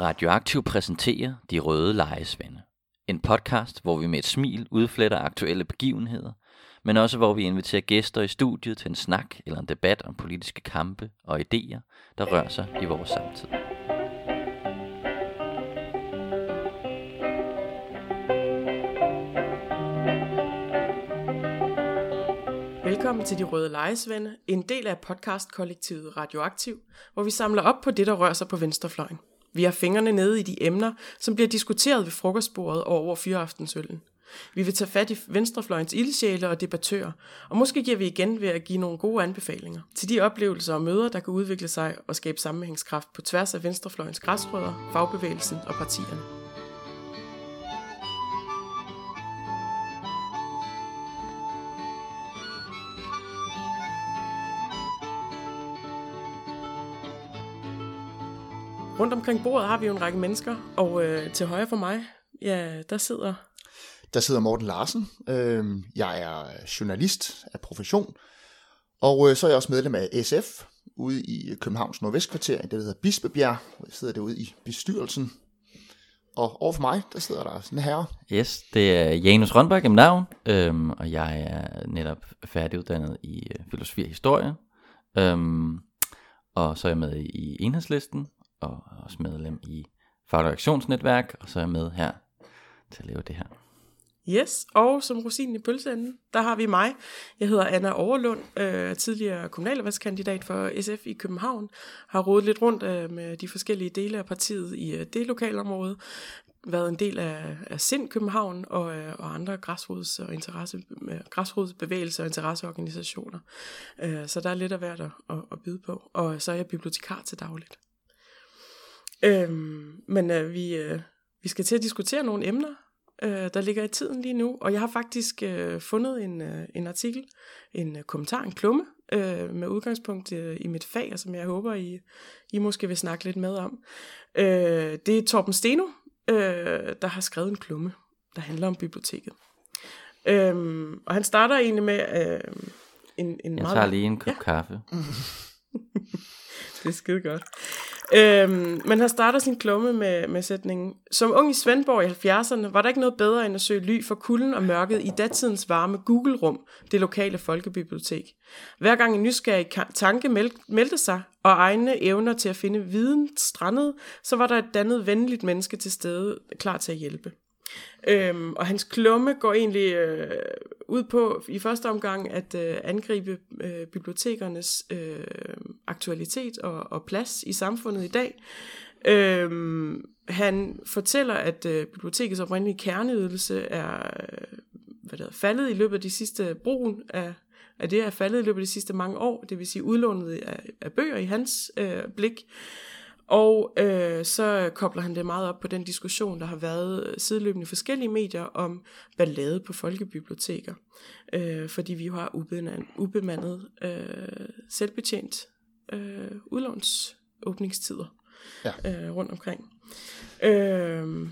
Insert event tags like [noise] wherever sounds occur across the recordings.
Radioaktiv præsenterer De Røde Lejesvende. En podcast, hvor vi med et smil udfletter aktuelle begivenheder, men også hvor vi inviterer gæster i studiet til en snak eller en debat om politiske kampe og idéer, der rører sig i vores samtid. Velkommen til De Røde Lejesvende, en del af podcastkollektivet Radioaktiv, hvor vi samler op på det, der rører sig på venstrefløjen. Vi har fingrene nede i de emner, som bliver diskuteret ved frokostbordet og over fyraftensøllen. Vi vil tage fat i venstrefløjens ildsjæle og debattører, og måske giver vi igen ved at give nogle gode anbefalinger til de oplevelser og møder, der kan udvikle sig og skabe sammenhængskraft på tværs af venstrefløjens græsrødder, fagbevægelsen og partierne. Rundt omkring bordet har vi jo en række mennesker, og øh, til højre for mig, ja, der sidder... Der sidder Morten Larsen. Øh, jeg er journalist af profession, og øh, så er jeg også medlem af SF ude i Københavns Nordvestkvarter, det der hedder Bispebjerg. Jeg sidder derude i bestyrelsen. Og overfor mig, der sidder der sådan her. Yes, det er Janus Rønberg i navn, øhm, og jeg er netop færdiguddannet i øh, filosofi og historie. Øhm, og så er jeg med i enhedslisten, og også medlem i Fagreaktionsnetværk, og så er jeg med her til at lave det her. Yes, og som rosinen i pølseenden, der har vi mig. Jeg hedder Anna Overlund, øh, tidligere kommunalvalgskandidat for SF i København. Har rodet lidt rundt øh, med de forskellige dele af partiet i øh, det lokalområde. Været en del af, af Sind København og, øh, og andre græsrods- og interesse, øh, græsrodsbevægelser og interesseorganisationer. Øh, så der er lidt af hvert at, at, at byde på. Og så er jeg bibliotekar til dagligt. Øhm, men øh, vi, øh, vi skal til at diskutere nogle emner, øh, der ligger i tiden lige nu. Og jeg har faktisk øh, fundet en, øh, en artikel, en øh, kommentar, en klumme, øh, med udgangspunkt øh, i mit fag, og som jeg håber, I, I måske vil snakke lidt med om. Øh, det er Torben Steno, øh, der har skrevet en klumme, der handler om biblioteket. Øh, og han starter egentlig med øh, en, en Jeg meget... tager lige en kop ja. kaffe. [laughs] det er skide godt. Øhm, men han starter sin klumme med, med sætningen, Som ung i Svendborg i 70'erne var der ikke noget bedre end at søge ly for kulden og mørket i datidens varme Google-rum, det lokale folkebibliotek. Hver gang en nysgerrig tanke meldte sig, og egne evner til at finde viden strandede, så var der et dannet venligt menneske til stede, klar til at hjælpe. Øhm, og hans klumme går egentlig øh, ud på i første omgang at øh, angribe øh, bibliotekernes øh, aktualitet og, og plads i samfundet i dag. Øhm, han fortæller, at øh, bibliotekets oprindelige kerneydelse er øh, hvad der, faldet i løbet af de sidste brugen af, af det er faldet i løbet af de sidste mange år, det vil sige udlånet af, af bøger i hans øh, blik. Og øh, så kobler han det meget op på den diskussion, der har været sideløbende i forskellige medier om ballade på folkebiblioteker. Øh, fordi vi jo har ubemandet, ubemandet øh, selvbetjent øh, udlånsåbningstider ja. øh, rundt omkring. Øh,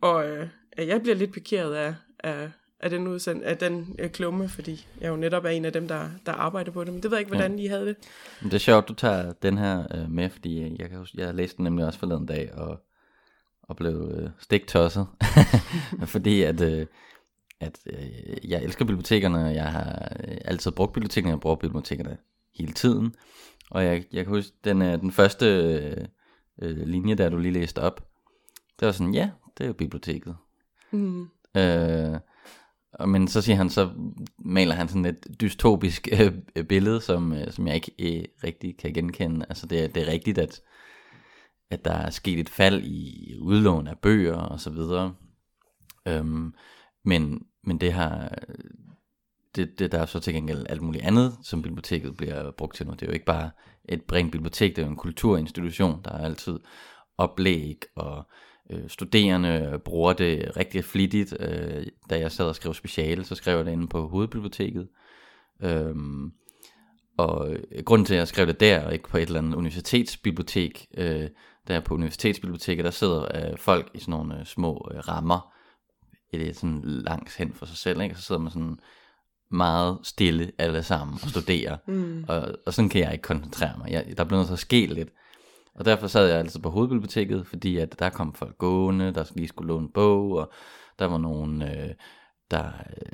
og øh, jeg bliver lidt pikeret af, af af den, udsend, af den øh, klumme, fordi jeg jo netop er en af dem, der, der arbejder på det. Men det ved jeg ikke, hvordan ja. I havde det. Det er sjovt, du tager den her øh, med, fordi jeg, kan huske, jeg læste den nemlig også forleden dag, og, og blev øh, stiktosset. [laughs] fordi at, øh, at øh, jeg elsker bibliotekerne, og jeg har øh, altid brugt bibliotekerne, jeg bruger bibliotekerne hele tiden. Og jeg, jeg kan huske, den, øh, den første øh, øh, linje, der du lige læste op, det var sådan, ja, det er jo biblioteket. Mm. Øh, men så siger han, så maler han sådan et dystopisk øh, øh, billede, som, øh, som jeg ikke øh, rigtig kan genkende. Altså det, det er rigtigt, at, at der er sket et fald i udlån af bøger og så videre. Øhm, men, men det har, det, det, der er så til gengæld alt muligt andet, som biblioteket bliver brugt til nu. Det er jo ikke bare et rent bibliotek, det er jo en kulturinstitution, der er altid oplæg og øh, studerende bruger det rigtig flittigt. Øh, da jeg sad og skrev speciale, så skrev jeg det inde på hovedbiblioteket. Øhm, og grunden til, at jeg skrev det der, og ikke på et eller andet universitetsbibliotek, øh, der på universitetsbiblioteket, der sidder øh, folk i sådan nogle øh, små øh, rammer, det er sådan langs hen for sig selv, ikke? så sidder man sådan meget stille alle sammen og studerer, mm. og, og sådan kan jeg ikke koncentrere mig. Jeg, der bliver noget så ske lidt. Og derfor sad jeg altid på hovedbiblioteket, fordi at der kom folk gående, der lige skulle låne bog, og der var nogen, øh, der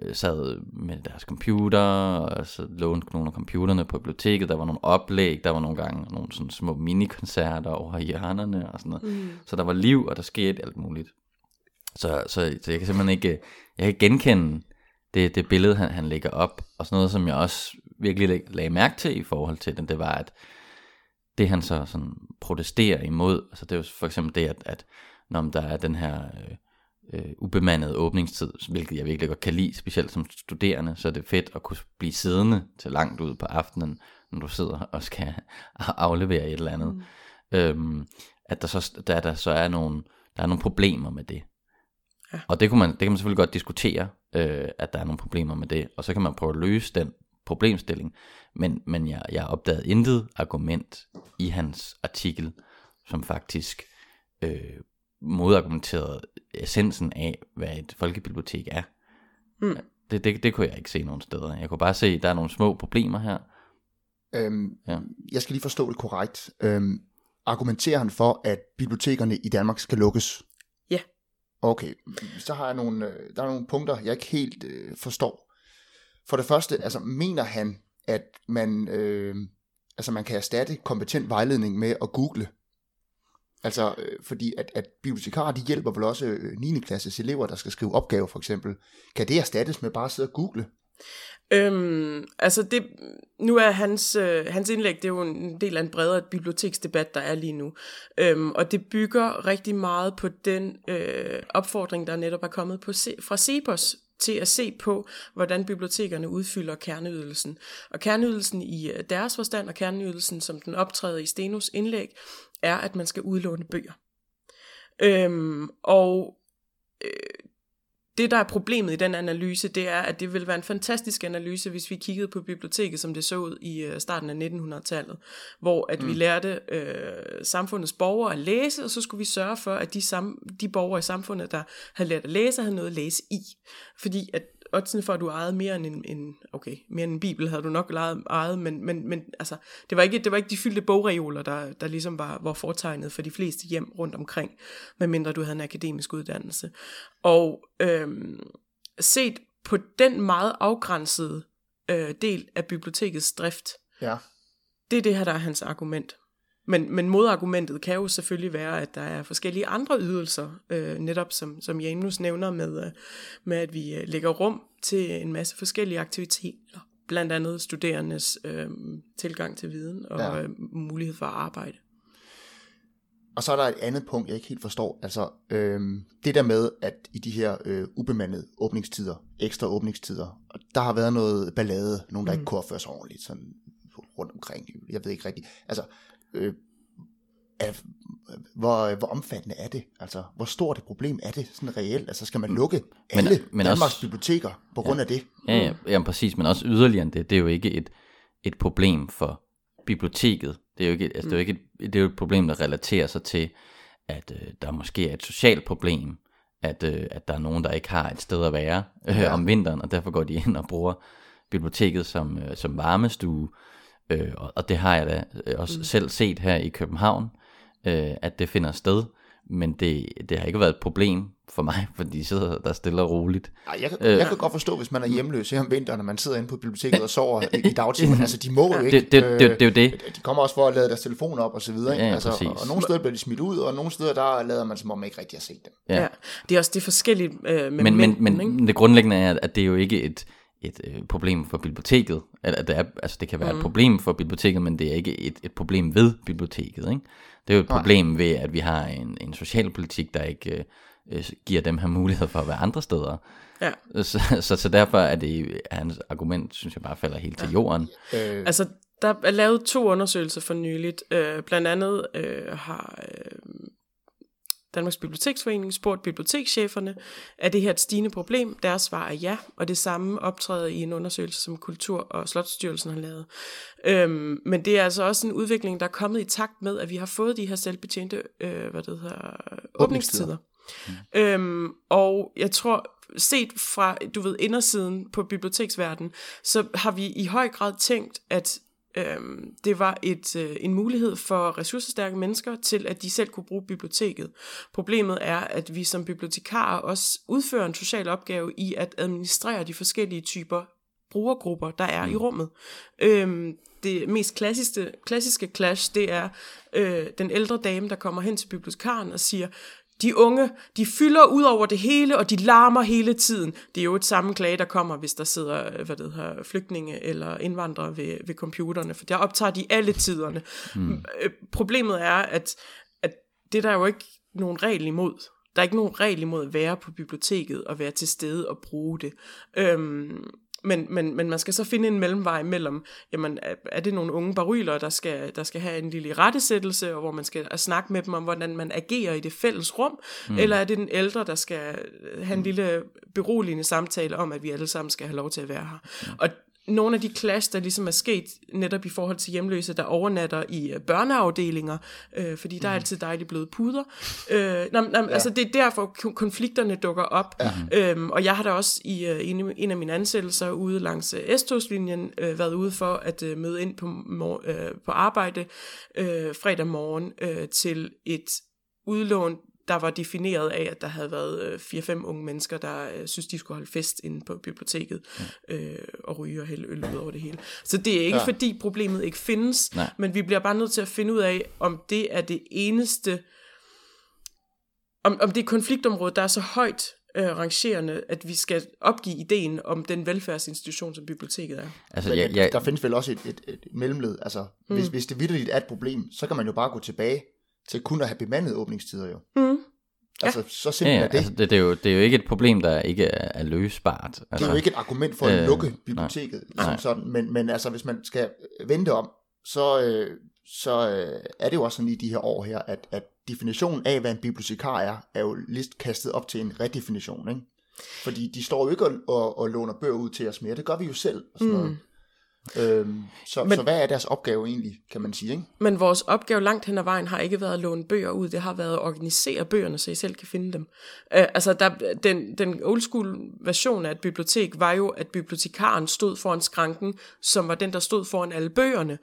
øh, sad med deres computer, og så lånte nogle af computerne på biblioteket, der var nogle oplæg, der var nogle gange nogle sådan små minikoncerter over i hjørnerne og sådan noget. Mm. Så der var liv, og der skete alt muligt. Så, så, så jeg kan simpelthen ikke, jeg kan genkende det, det billede, han, han lægger op, og sådan noget, som jeg også virkelig lagde mærke til i forhold til det, det var, at det han så sådan protesterer imod, altså det er jo for eksempel det, at, at når der er den her øh, øh, ubemandede åbningstid, hvilket jeg virkelig godt kan lide, specielt som studerende, så er det fedt at kunne blive siddende til langt ud på aftenen, når du sidder og skal [laughs] aflevere et eller andet. Mm. Øhm, at der så, der, der så er nogle, der er nogle problemer med det. Ja. Og det, kunne man, det kan man selvfølgelig godt diskutere, øh, at der er nogle problemer med det, og så kan man prøve at løse den problemstilling. Men, men jeg, jeg opdagede intet argument i hans artikel, som faktisk øh, modargumenterede essensen af, hvad et folkebibliotek er. Mm. Det, det, det kunne jeg ikke se nogen steder. Jeg kunne bare se, at der er nogle små problemer her. Øhm, ja. Jeg skal lige forstå det korrekt. Øhm, argumenterer han for, at bibliotekerne i Danmark skal lukkes? Ja. Okay, så har jeg nogle, øh, der er nogle punkter, jeg ikke helt øh, forstår. For det første, altså mener han, at man, øh, altså man kan erstatte kompetent vejledning med at google Altså, øh, fordi at, at bibliotekarer, de hjælper vel også øh, 9. klasses elever, der skal skrive opgaver for eksempel. Kan det erstattes med bare at sidde og google? Øhm, altså det, nu er hans, øh, hans indlæg, det er jo en del af en bredere biblioteksdebat, der er lige nu. Øhm, og det bygger rigtig meget på den øh, opfordring, der netop er kommet på, fra Cepos til at se på, hvordan bibliotekerne udfylder kerneydelsen. Og kerneydelsen i øh, deres forstand, og kerneydelsen, som den optræder i Stenos indlæg, er, at man skal udlåne bøger. Øhm, og øh, det, der er problemet i den analyse, det er, at det ville være en fantastisk analyse, hvis vi kiggede på biblioteket, som det så ud i øh, starten af 1900-tallet, hvor at mm. vi lærte øh, samfundets borgere at læse, og så skulle vi sørge for, at de, sam- de borgere i samfundet, der havde lært at læse, havde noget at læse i. Fordi at oddsene for, at du ejede mere end en, en, okay, mere end en bibel, havde du nok ejet, men, men, men altså, det var, ikke, det var ikke de fyldte bogreoler, der, der ligesom var, var fortegnet for de fleste hjem rundt omkring, medmindre du havde en akademisk uddannelse. Og øhm, set på den meget afgrænsede øh, del af bibliotekets drift, ja. det er det her, der er hans argument. Men, men modargumentet kan jo selvfølgelig være, at der er forskellige andre ydelser, øh, netop som, som Janus nævner med, øh, med, at vi øh, lægger rum til en masse forskellige aktiviteter, blandt andet studerendes øh, tilgang til viden og ja. øh, mulighed for at arbejde. Og så er der et andet punkt, jeg ikke helt forstår. Altså, øh, det der med, at i de her øh, ubemandede åbningstider, ekstra åbningstider, der har været noget ballade, nogen der mm. ikke kunne opføre sig ordentligt, sådan rundt omkring. Jeg ved ikke rigtigt. Altså, øh, er, hvor, hvor omfattende er det? Altså, hvor stort et problem er det sådan reelt? Altså, skal man mm. lukke alle men, men Danmarks også, biblioteker på grund ja, af det? Ja, ja, ja, præcis, men også yderligere end det. Det er jo ikke et, et problem for biblioteket. Det er jo ikke, altså, mm. det er jo ikke et, det er jo et problem, der relaterer sig til, at øh, der måske er et socialt problem, at, øh, at der er nogen, der ikke har et sted at være øh, ja. om vinteren, og derfor går de ind og bruger biblioteket som, øh, som varmestue, Øh, og, og det har jeg da øh, også mm. selv set her i København, øh, at det finder sted. Men det, det har ikke været et problem for mig, [laughs] fordi de sidder der stille og roligt. Ej, jeg, kan, øh, jeg kan godt forstå, hvis man er hjemløs her om vinteren, og man sidder inde på biblioteket og sover i, i dagtimen. [laughs] Altså, de må jo ikke. Det, det, det, det, det er jo det. De kommer også for at lade deres telefon op og så videre. Ikke? Ja, altså, og, og nogle steder bliver de smidt ud, og nogle steder der lader man som om man ikke rigtig har set dem. Ja. ja. Det er også det forskellige øh, med men, men, men, men det grundlæggende er, at det er jo ikke et et øh, problem for biblioteket. Eller, det, er, altså, det kan være mm. et problem for biblioteket, men det er ikke et, et problem ved biblioteket. Ikke? Det er jo et Nej. problem ved, at vi har en, en socialpolitik, der ikke øh, øh, giver dem her mulighed for at være andre steder. Ja. [laughs] Så, så, så derfor er det hans argument, synes jeg bare falder helt ja. til jorden. Øh. Altså, der er lavet to undersøgelser for nyligt. Øh, blandt andet øh, har øh, Danmarks Biblioteksforening spurgt bibliotekscheferne, er det her et stigende problem? Deres svar er ja, og det samme optræder i en undersøgelse, som Kultur- og Slotsstyrelsen har lavet. Øhm, men det er altså også en udvikling, der er kommet i takt med, at vi har fået de her selvbetjente øh, hvad det hedder, åbningstider. Mm. Øhm, og jeg tror, set fra, du ved, indersiden på biblioteksverdenen, så har vi i høj grad tænkt, at Øhm, det var et, øh, en mulighed for ressourcestærke mennesker til, at de selv kunne bruge biblioteket. Problemet er, at vi som bibliotekarer også udfører en social opgave i at administrere de forskellige typer brugergrupper, der er mm. i rummet. Øhm, det mest klassiske, klassiske clash, det er øh, den ældre dame, der kommer hen til bibliotekaren og siger, de unge, de fylder ud over det hele, og de larmer hele tiden. Det er jo et samme klage, der kommer, hvis der sidder hvad det hedder, flygtninge eller indvandrere ved, ved computerne, for der optager de alle tiderne. Mm. Problemet er, at, at det der er jo ikke nogen regel imod. Der er ikke nogen regel imod at være på biblioteket og være til stede og bruge det. Øhm, men, men, men man skal så finde en mellemvej mellem, jamen, er det nogle unge baryler, der skal, der skal have en lille rettesættelse, og hvor man skal snakke med dem om, hvordan man agerer i det fælles rum, mm. eller er det den ældre, der skal have en lille beroligende samtale om, at vi alle sammen skal have lov til at være her. Mm. Og nogle af de clash, der ligesom er sket netop i forhold til hjemløse, der overnatter i øh, børneafdelinger, øh, fordi der er mhm. altid dejligt bløde puder. Øh, nej, nej, ja. Altså det er derfor konflikterne dukker op. Ja. Øhm, og jeg har da også i uh, en, en af mine ansættelser ude langs uh, S-togslinjen uh, været ude for at uh, møde ind på, mor, uh, på arbejde uh, fredag morgen uh, til et udlån der var defineret af, at der havde været 4-5 øh, unge mennesker, der øh, synes, de skulle holde fest inde på biblioteket ja. øh, og ryge og hælde øl ud over det hele. Så det er ikke ja. fordi problemet ikke findes, Nej. men vi bliver bare nødt til at finde ud af, om det er det eneste, om, om det konfliktområde, der er så højt øh, rangerende, at vi skal opgive ideen om den velfærdsinstitution, som biblioteket er. Altså, ja, ja. Der findes vel også et, et, et mellemled. Altså, mm. hvis, hvis det vidderligt er et problem, så kan man jo bare gå tilbage til kun at have bemandede åbningstider jo. Mm. Altså, ja. så simpelthen ja, ja, er det. Altså, det, det, er jo, det er jo ikke et problem, der ikke er, er løsbart. Altså, det er jo altså, ikke et argument for at øh, lukke biblioteket, nej, som sådan, men, men altså, hvis man skal vente om, så, øh, så øh, er det jo også sådan i de her år her, at, at definitionen af, hvad en bibliotekar er, er jo lidt kastet op til en redefinition, ikke? Fordi de står jo ikke og, og, og låner bøger ud til os mere, det gør vi jo selv. Og sådan mm. noget. Øhm, så, men, så hvad er deres opgave egentlig, kan man sige? Ikke? Men vores opgave langt hen ad vejen har ikke været at låne bøger ud, det har været at organisere bøgerne, så I selv kan finde dem. Øh, altså der, den, den old school version af et bibliotek var jo, at bibliotekaren stod foran skranken, som var den, der stod foran alle bøgerne.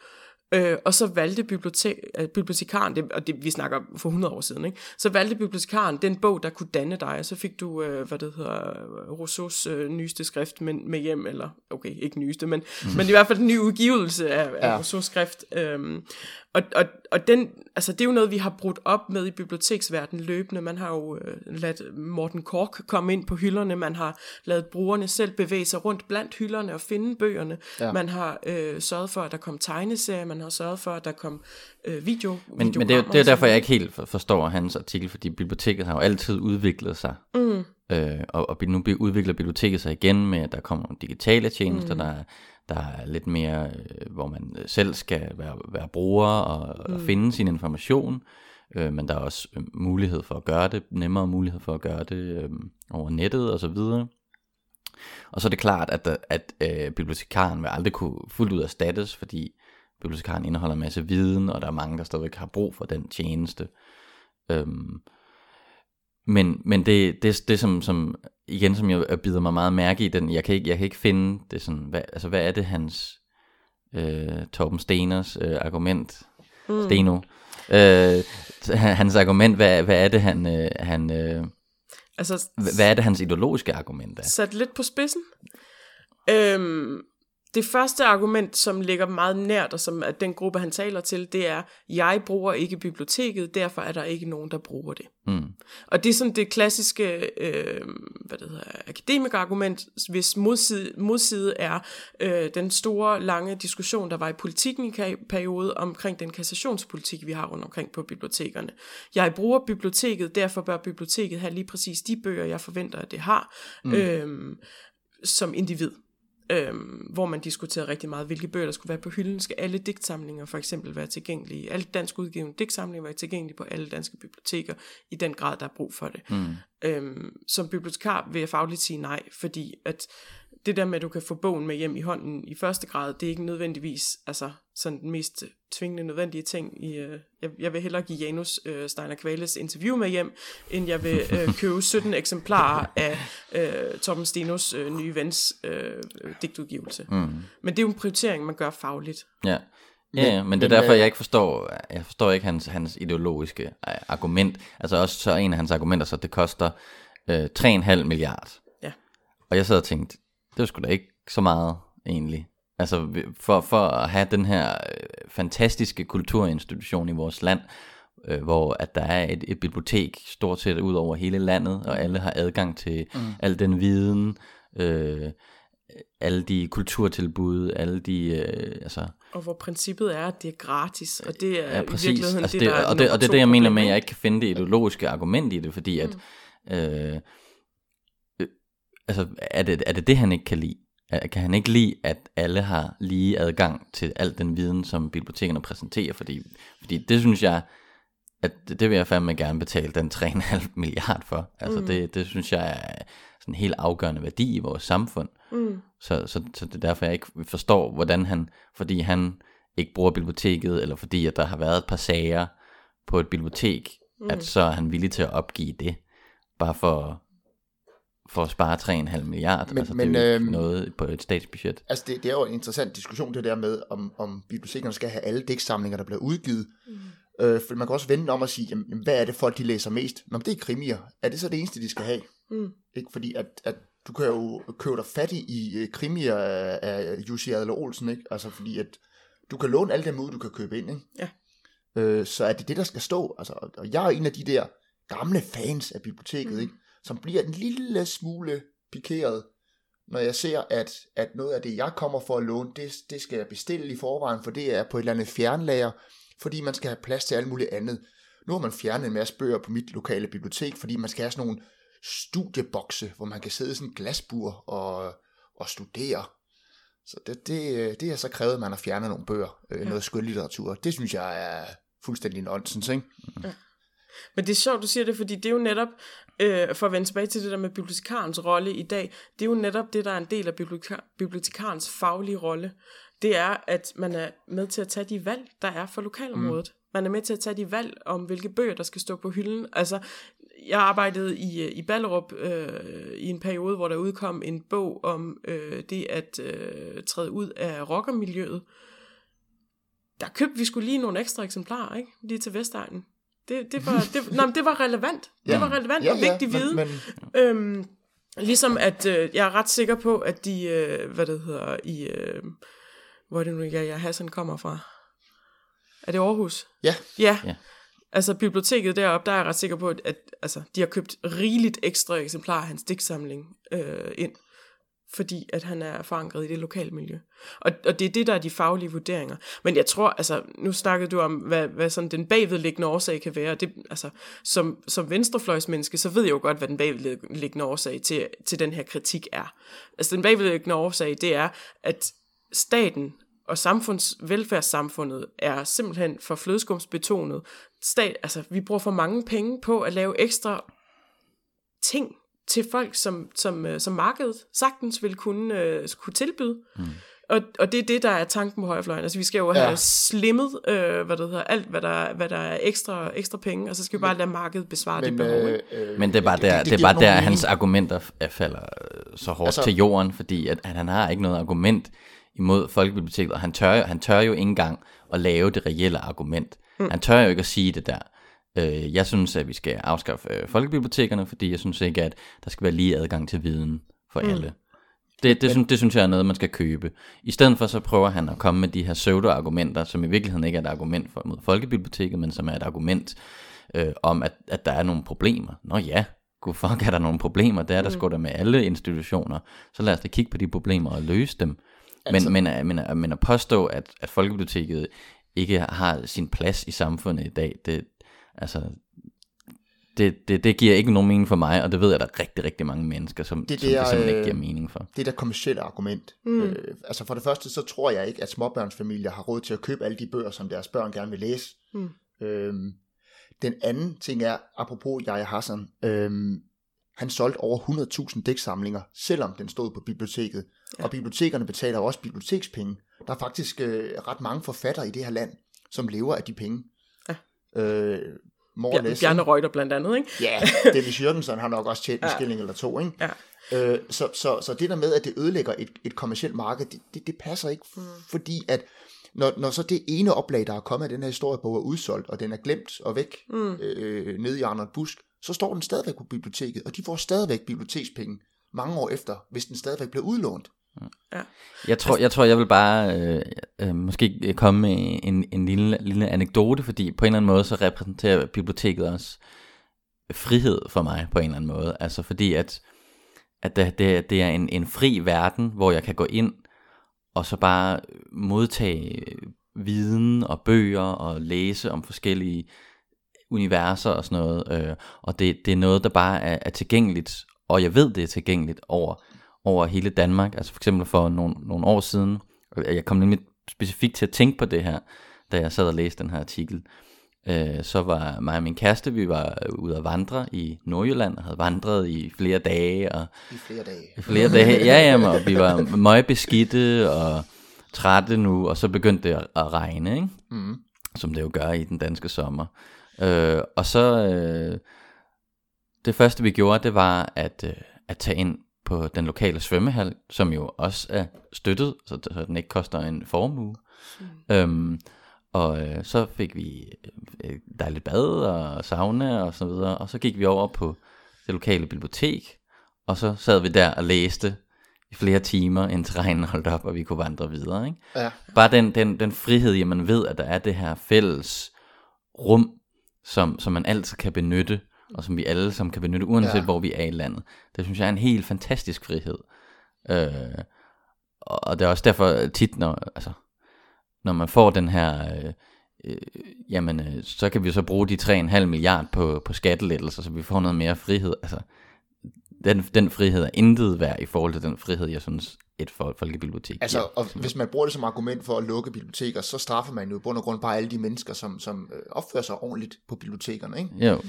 Øh, og så valgte bibliotek, øh, bibliotekaren, det, og det, vi snakker for 100 år siden, ikke? så valgte bibliotekaren den bog, der kunne danne dig, og så fik du, øh, hvad det hedder, Rousseaus øh, nyeste skrift med, med hjem, eller okay, ikke nyeste, men, mm. men i hvert fald en ny udgivelse af, af ja. Rousseaus skrift. Øh, og, og, og den, altså det er jo noget, vi har brudt op med i biblioteksverdenen løbende. Man har jo øh, ladet Morten Kork komme ind på hylderne, man har lavet brugerne selv bevæge sig rundt blandt hylderne og finde bøgerne. Ja. Man har øh, sørget for, at der kom tegneserier, man har sørget for, at der kom øh, video. Men, men det, er, det er derfor, jeg ikke helt forstår hans artikel, fordi biblioteket har jo altid udviklet sig. Mm. Øh, og, og nu udvikler biblioteket sig igen med, at der kommer nogle digitale tjenester, mm. der der er lidt mere, øh, hvor man selv skal være, være bruger og, mm. og finde sin information, øh, men der er også øh, mulighed for at gøre det, nemmere mulighed for at gøre det øh, over nettet og så videre. Og så er det klart, at, der, at øh, bibliotekaren vil aldrig kunne fuldt ud erstattes, fordi bibliotekaren indeholder en masse viden, og der er mange, der stadigvæk har brug for den tjeneste. Øhm, men, men det, det, det som, som, igen, som jeg bider mig meget mærke i, den, jeg kan ikke, jeg kan ikke finde det sådan, hvad, altså hvad er det hans, øh, Torben Steners øh, argument, mm. Steno, øh, hans argument, hvad, hvad er det han, øh, han øh, altså, hvad er det hans ideologiske argument er? Sat lidt på spidsen. Øhm, det første argument, som ligger meget nært, og som er den gruppe, han taler til, det er, jeg bruger ikke biblioteket, derfor er der ikke nogen, der bruger det. Mm. Og det er sådan det klassiske øh, hvad det hedder, akademikerargument, hvis modside, modside er øh, den store, lange diskussion, der var i politikken i periode omkring den kassationspolitik, vi har rundt omkring på bibliotekerne. Jeg bruger biblioteket, derfor bør biblioteket have lige præcis de bøger, jeg forventer, at det har, mm. øh, som individ øhm, hvor man diskuterede rigtig meget, hvilke bøger der skulle være på hylden. Skal alle digtsamlinger for eksempel være tilgængelige? Alle dansk udgivende digtsamlinger være tilgængelige på alle danske biblioteker, i den grad, der er brug for det. Mm. Øhm, som bibliotekar vil jeg fagligt sige nej, fordi at det der med, at du kan få bogen med hjem i hånden i første grad, det er ikke nødvendigvis, altså, sådan den mest tvingende nødvendige ting. I, øh, jeg, jeg vil hellere give Janus øh, Steiner Kvales interview med hjem, end jeg vil øh, [laughs] købe 17 eksemplarer af øh, Torben Stenos øh, nye vens øh, digtudgivelse. Mm. Men det er jo en prioritering, man gør fagligt. Ja. Ja, ja, men det er men, derfor, øh, jeg ikke forstår, jeg forstår ikke hans, hans ideologiske øh, argument. Altså også så en af hans argumenter, så det koster øh, 3,5 milliard. Ja. Og jeg sad og tænkte, det var sgu da ikke så meget egentlig. Altså for, for at have den her øh, fantastiske kulturinstitution i vores land, øh, hvor at der er et, et bibliotek stort set ud over hele landet, og alle har adgang til mm. al den viden, øh, alle de kulturtilbud, alle de, øh, altså, Og hvor princippet er, at det er gratis, og det er ja, i virkeligheden Altså det, det, der er og, det, og det er det, jeg mener med, at jeg ikke? kan finde det ideologiske argument i det, fordi at, øh, øh, altså, er det, er det det, han ikke kan lide? Kan han ikke lide, at alle har lige adgang til al den viden, som bibliotekerne præsenterer? Fordi, fordi det synes jeg, at det, det vil jeg fandme gerne betale den [laughs] 3,5 milliard for. Altså mm. det, det synes jeg er sådan en helt afgørende værdi i vores samfund. Mm. Så, så, så det er derfor, jeg ikke forstår, hvordan han, fordi han ikke bruger biblioteket, eller fordi at der har været et par sager på et bibliotek, mm. at så er han villig til at opgive det, bare for, for at spare 3,5 milliard. Men- altså, men, det er jo ikke øhm, noget på et statsbudget. Altså, det, det er jo en interessant diskussion, det der med, om, om bibliotekerne skal have alle digtsamlinger, der bliver udgivet. Mm. Øh, for man kan også vende om og sige, jamen, hvad er det folk, de læser mest? Nå, men det er krimier. Er det så det eneste, de skal have? Mm. Ikke? Fordi at, at du kan jo købe dig fat i, øh, krimier af, af Jussi Adler Olsen, ikke? Altså fordi at du kan låne alle dem ud, du kan købe ind, ikke? Ja. Øh, så er det det, der skal stå. Altså, og- og jeg er en af de der gamle fans af biblioteket, mm. ikke? Som bliver en lille smule pikeret, når jeg ser, at, at noget af det, jeg kommer for at låne, det, det skal jeg bestille i forvejen, for det er på et eller andet fjernlager, fordi man skal have plads til alt muligt andet. Nu har man fjernet en masse bøger på mit lokale bibliotek, fordi man skal have sådan nogle studiebokse, hvor man kan sidde i sådan en glasbur og, og studere. Så det, det, det har så krævet, at man har fjernet nogle bøger, øh, noget skønlitteratur. Det synes jeg er fuldstændig nonsens, ikke? Men det er sjovt, du siger det, fordi det er jo netop, øh, for at vende tilbage til det der med bibliotekarens rolle i dag, det er jo netop det, der er en del af biblioteka- bibliotekarens faglige rolle. Det er, at man er med til at tage de valg, der er for lokalområdet. Mm. Man er med til at tage de valg om, hvilke bøger, der skal stå på hylden. Altså, jeg arbejdede i, øh, i Ballerup øh, i en periode, hvor der udkom en bog om øh, det at øh, træde ud af rockermiljøet. Der købte vi skulle lige nogle ekstra eksemplarer, ikke? Lige til Vestegnen. Det, det, var, det, nej, det var relevant. Ja. Det var relevant ja, og vigtig men, viden. Men, Øhm, ligesom at øh, jeg er ret sikker på, at de, øh, hvad det hedder, i, øh, hvor er det nu, jeg, jeg Hassan kommer fra? Er det Aarhus? ja, Ja. Ja. Altså biblioteket deroppe, der er jeg ret sikker på, at, at altså, de har købt rigeligt ekstra eksemplarer af hans digtsamling øh, ind, fordi at han er forankret i det lokale miljø. Og, og det er det, der er de faglige vurderinger. Men jeg tror, altså, nu snakkede du om, hvad, hvad sådan den bagvedliggende årsag kan være. Det, altså, som, som venstrefløjsmenneske, så ved jeg jo godt, hvad den bagvedliggende årsag til, til den her kritik er. Altså den bagvedliggende årsag, det er, at staten og samfunds, velfærdssamfundet er simpelthen for flødeskumsbetonet. Stat, altså, vi bruger for mange penge på at lave ekstra ting til folk, som, som, øh, som markedet sagtens vil kunne, øh, kunne tilbyde. Mm. Og, og det er det, der er tanken på højrefløjen. Altså, vi skal jo have Ja. slimmet, øh, hvad det hedder, alt, hvad der, hvad der er ekstra, ekstra penge, og så skal vi bare lade markedet besvare det men, behov. ikke? øh, Men det er bare det- der, det det, det er bare der hans argumenter f- falder øh, så hårdt Altså- til jorden, fordi at, at han har ikke noget argument imod Folkebiblioteket, og han tør, jo- han tør jo ikke engang at lave det reelle argument. Mm. Han tør jo ikke at sige det der. Øh, jeg synes, at vi skal afskaffe øh, folkebibliotekerne, fordi jeg synes ikke, at der skal være lige adgang til viden for mm. alle. Det, det, synes, det synes jeg er noget, man skal købe. I stedet for så prøver han at komme med de her pseudo-argumenter, som i virkeligheden ikke er et argument for, mod folkebiblioteket, men som er et argument øh, om, at, at der er nogle problemer. Nå ja, gud fuck, er der nogle problemer? Det er der mm. sgu da med alle institutioner. Så lad os da kigge på de problemer og løse dem. Altså, men, men, men, men, men at påstå, at, at folkebiblioteket ikke har sin plads i samfundet i dag, det, altså, det, det, det giver ikke nogen mening for mig, og det ved jeg, at der er rigtig, rigtig mange mennesker, som Det det, som der, det simpelthen øh, ikke giver mening for. det der kommercielle argument. Mm. Øh, altså for det første, så tror jeg ikke, at småbørnsfamilier har råd til at købe alle de bøger, som deres børn gerne vil læse. Mm. Øhm, den anden ting er, apropos jeg Hassan, øhm, han solgte over 100.000 dæksamlinger, selvom den stod på biblioteket. Ja. Og bibliotekerne betaler også bibliotekspenge. Der er faktisk øh, ret mange forfattere i det her land, som lever af de penge. Ja. Øh, Bjar- Bjarne Reuter blandt andet, ikke? Ja, [laughs] Dennis Jørgensen har nok også tjent en Ja. skilling eller to, ikke? Ja. Øh, så, så, så det der med, at det ødelægger et, et kommersielt marked, det, det, det passer ikke, mm. fordi at når, når så det ene oplag, der er kommet af den her historiebog, er udsolgt, og den er glemt og væk mm. øh, nede i Arnold Busk, så står den stadigvæk på biblioteket, og de får stadigvæk bibliotekspenge mange år efter, hvis den stadigvæk bliver udlånt. Ja. Jeg tror, jeg, tror, jeg vil bare øh, øh, måske øh, komme med en, en lille, lille anekdote, fordi på en eller anden måde, så repræsenterer biblioteket også frihed for mig på en eller anden måde. Altså fordi, at, at det, det, det er en, en fri verden, hvor jeg kan gå ind og så bare modtage viden og bøger og læse om forskellige universer og sådan noget. Øh, og det, det er noget, der bare er, er tilgængeligt, og jeg ved, det er tilgængeligt over, over hele Danmark. Altså for eksempel for nogle, nogle år siden, jeg kom nemlig specifikt til at tænke på det her, da jeg sad og læste den her artikel. Øh, så var mig og min kæreste, vi var ude at vandre i Nordjylland, og havde vandret i flere dage, og I flere dage. i flere dage, ja, jamen, og vi var møgbeskidte og trætte nu, og så begyndte det at, at regne, ikke? Mm. som det jo gør i den danske sommer. Øh, og så, øh, det første vi gjorde, det var at, øh, at tage ind på den lokale svømmehal, som jo også er støttet, så, så den ikke koster en formue. Mm. Øhm, og øh, så fik vi øh, dejligt bad og sauna og så videre, og så gik vi over på det lokale bibliotek, og så sad vi der og læste i flere timer, indtil regnen holdt op, og vi kunne vandre videre. Ikke? Ja. Bare den, den, den frihed, at man ved, at der er det her fælles rum, som, som man altid kan benytte, og som vi alle sammen kan benytte, uanset Ja. ja. hvor vi er i landet. Det synes jeg er en helt fantastisk frihed. Øh, og det er også derfor tit, når, altså, når man får den her, øh, øh, jamen, øh, så kan vi så bruge de 3,5 milliard på, på skattelettelser, så vi får noget mere frihed. Altså, den, den frihed er intet værd i forhold til den frihed, jeg synes, et fol- folkebibliotek Altså, giver. og hvis man bruger det som argument for at lukke biblioteker, så straffer man jo i bund og grund bare alle de mennesker, som, som øh, opfører sig ordentligt på bibliotekerne, ikke? Jo.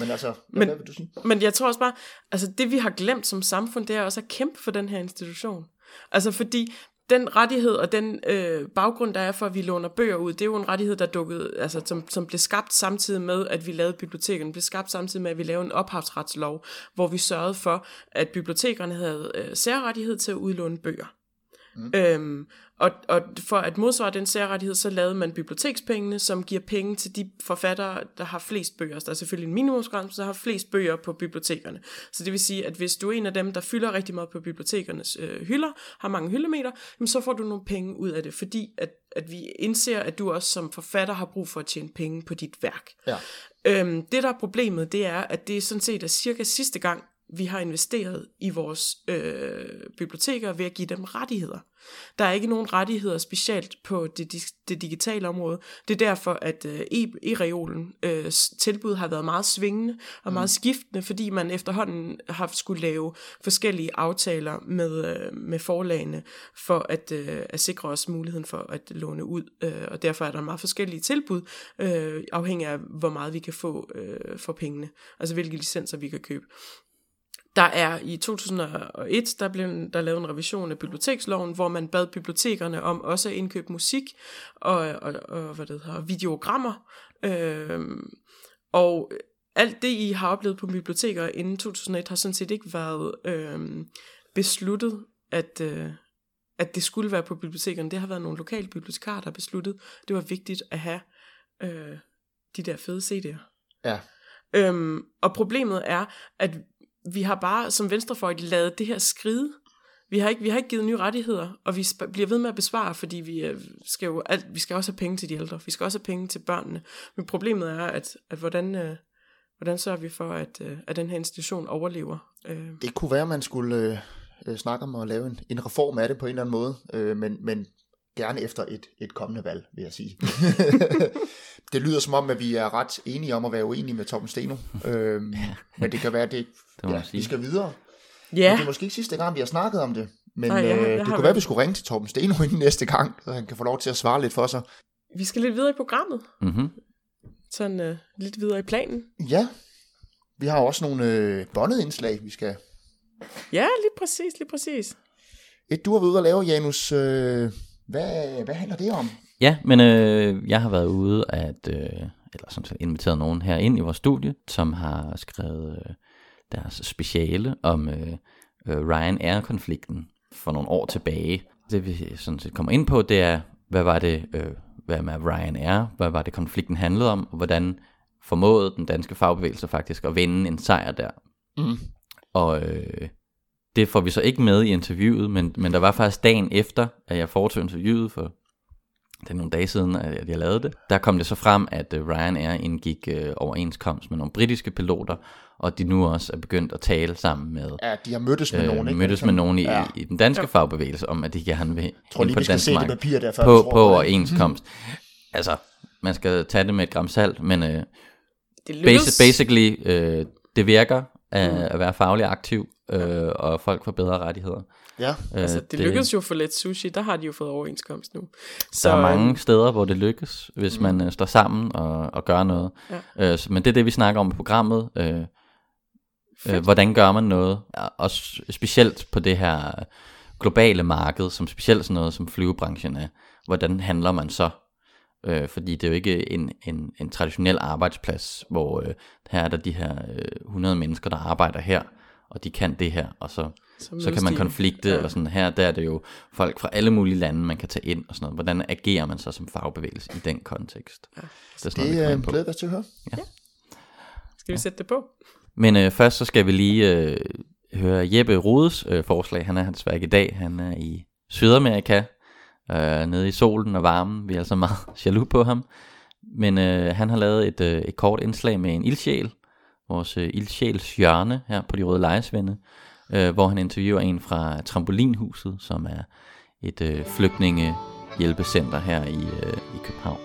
Men altså, Men- hvad vil du sige? Men jeg tror også bare, altså det vi har glemt som samfund, det er også at kæmpe for den her institution. Altså fordi den rettighed og den øh, baggrund, der er for, at vi låner bøger ud, det er jo en rettighed, der dukkede, altså, som, som blev skabt samtidig med, at vi lavede bibliotekerne. blev skabt samtidig med, at vi lavede en ophavsretslov, hvor vi sørgede for, at bibliotekerne havde øh, særrettighed til at udlåne bøger. Mm. Øhm, og, og for at modsvare den særrettighed, så lavede man bibliotekspengene, som giver penge til de forfattere, der har flest bøger. Så der er selvfølgelig en minimumsgrænse, der har flest bøger på bibliotekerne. Så det vil sige, at hvis du er en af dem, der fylder rigtig meget på bibliotekernes øh, hylder, har mange hyldemeter, jamen så får du nogle penge ud af det, fordi at, at vi indser, at du også som forfatter har brug for at tjene penge på dit værk. Ja. Øhm, det, der er problemet, det er, at det sådan set er cirka sidste gang, vi har investeret i vores øh, biblioteker ved at give dem rettigheder. Der er ikke nogen rettigheder specielt på det, det digitale område. Det er derfor, at øh, e- e-reolen øh, tilbud har været meget svingende og meget skiftende, fordi man efterhånden har skulle lave forskellige aftaler med, øh, med forlagene for at, øh, at sikre os muligheden for at låne ud. Øh, og derfor er der meget forskellige tilbud, øh, afhængig af hvor meget vi kan få øh, for pengene. Altså hvilke licenser vi kan købe. Der er i 2001, der blev der lavet en revision af biblioteksloven, hvor man bad bibliotekerne om også at indkøbe musik og, og, og hvad det hedder, videogrammer. Øhm, og alt det, I har oplevet på biblioteker inden 2001, har sådan set ikke været øhm, besluttet, at, øh, at det skulle være på bibliotekerne. Det har været nogle lokale bibliotekarer, der har besluttet, det var vigtigt at have øh, de der fede CD'er. Ja. Øhm, og problemet er, at vi har bare som venstrefolk lavet det her skride. Vi har ikke, vi har ikke givet nye rettigheder, og vi bliver ved med at besvare, fordi vi, øh, skal jo alt, vi skal også have penge til de ældre. Vi skal også have penge til børnene. Men problemet er, at, at hvordan, øh, hvordan sørger vi for, at, øh, at den her institution overlever? Øh, Det kunne være, at man skulle øh, snakke om at lave en, en reform af det på en eller anden måde, øh, men, men gerne efter et, et kommende valg, vil jeg sige. [laughs] det lyder som om, at vi er ret enige om at være uenige med Torben Steno, [laughs] øh, men det kan være, at det, Det ja, vi skal videre. ja, Men det er måske ikke sidste gang, vi har snakket om det, men jeg har- øh, det kunne være, at vi skulle ringe til Torben Steno [laughs] inden næste gang, så han kan få lov til at svare lidt for sig. vi skal lidt videre i programmet. Mm-hmm. Sådan øh, lidt videre i planen. Ja, Vi har også nogle øh, bondede indslag, vi skal... Ja, lige præcis, lige præcis. Et, du har været ude at lave, Janus. Øh, hvad, hvad handler det om? Ja, men øh, jeg har været ude at, øh, eller sådan set inviteret nogen her ind i vores studie, som har skrevet øh, deres speciale om øh, øh, Ryanair-konflikten for nogle år tilbage. Det vi sådan set kommer ind på, det er, hvad var det, øh, hvad med Ryanair, hvad var det konflikten handlede om, og hvordan formåede den danske fagbevægelse faktisk at vinde en sejr der. Mm. Og øh, det får vi så ikke med i interviewet, men, men der var faktisk dagen efter, at jeg foretog interviewet for det er nogle dage siden, at jeg lavede det. Der kom det så frem, at øh, Ryanair indgik øh, overenskomst med nogle britiske piloter, og de nu også er begyndt at tale sammen med Ja, de har mødtes med øh, nogen, ikke? mødtes med nogen i, Ja. ja. i den danske fagbevægelse om, at de gerne vil Jeg tror lige, på vi skal dansk se det papir der, før på, tror på overenskomst. [laughs] Altså, man skal tage det med et gram salt, men øh, Det lykkedes. basi- basically, øh, det virker at, Mm. at være faglig aktiv, øh, og folk får bedre rettigheder. Ja, Øh, Altså, det lykkedes jo for Let Sushi, der har de jo fået overenskomst nu. Så, Der er mange øhm, steder, hvor det lykkes, hvis mm. man øh, står sammen og, og gør noget. Ja. Øh, så, men det er det, vi snakker om i programmet. Øh, øh, hvordan gør man noget? Også specielt på det her globale marked, som specielt sådan noget som flyvebranchen er. Hvordan handler man så? Øh, fordi det er jo ikke en, en, en traditionel arbejdsplads, hvor øh, her er der de her øh, 100 mennesker, der arbejder her, og de kan det her, og så så mødes kan man konflikte, ja. ja. eller sådan her, der er det jo folk fra alle mulige lande, man kan tage ind og sådan noget. Hvordan agerer man så som fagbevægelse i den kontekst? Ja. Det er sådan noget, vi det glæder vi os til at høre. Skal vi sætte det på? Men øh, først så skal vi lige øh, høre Jeppe Rodes øh, forslag. Han er hans værk i dag. Han er i Sydamerika, øh, nede i solen og varmen. Vi er altså meget [laughs] jaloux på ham. Men øh, han har lavet et, øh, et kort indslag med en ildsjæl, vores øh, ildsjæls hjørne her på de røde lejesvende, øh, hvor han interviewer en fra Trampolinhuset, som er et øh, flygtningehjælpecenter her i, øh, i København.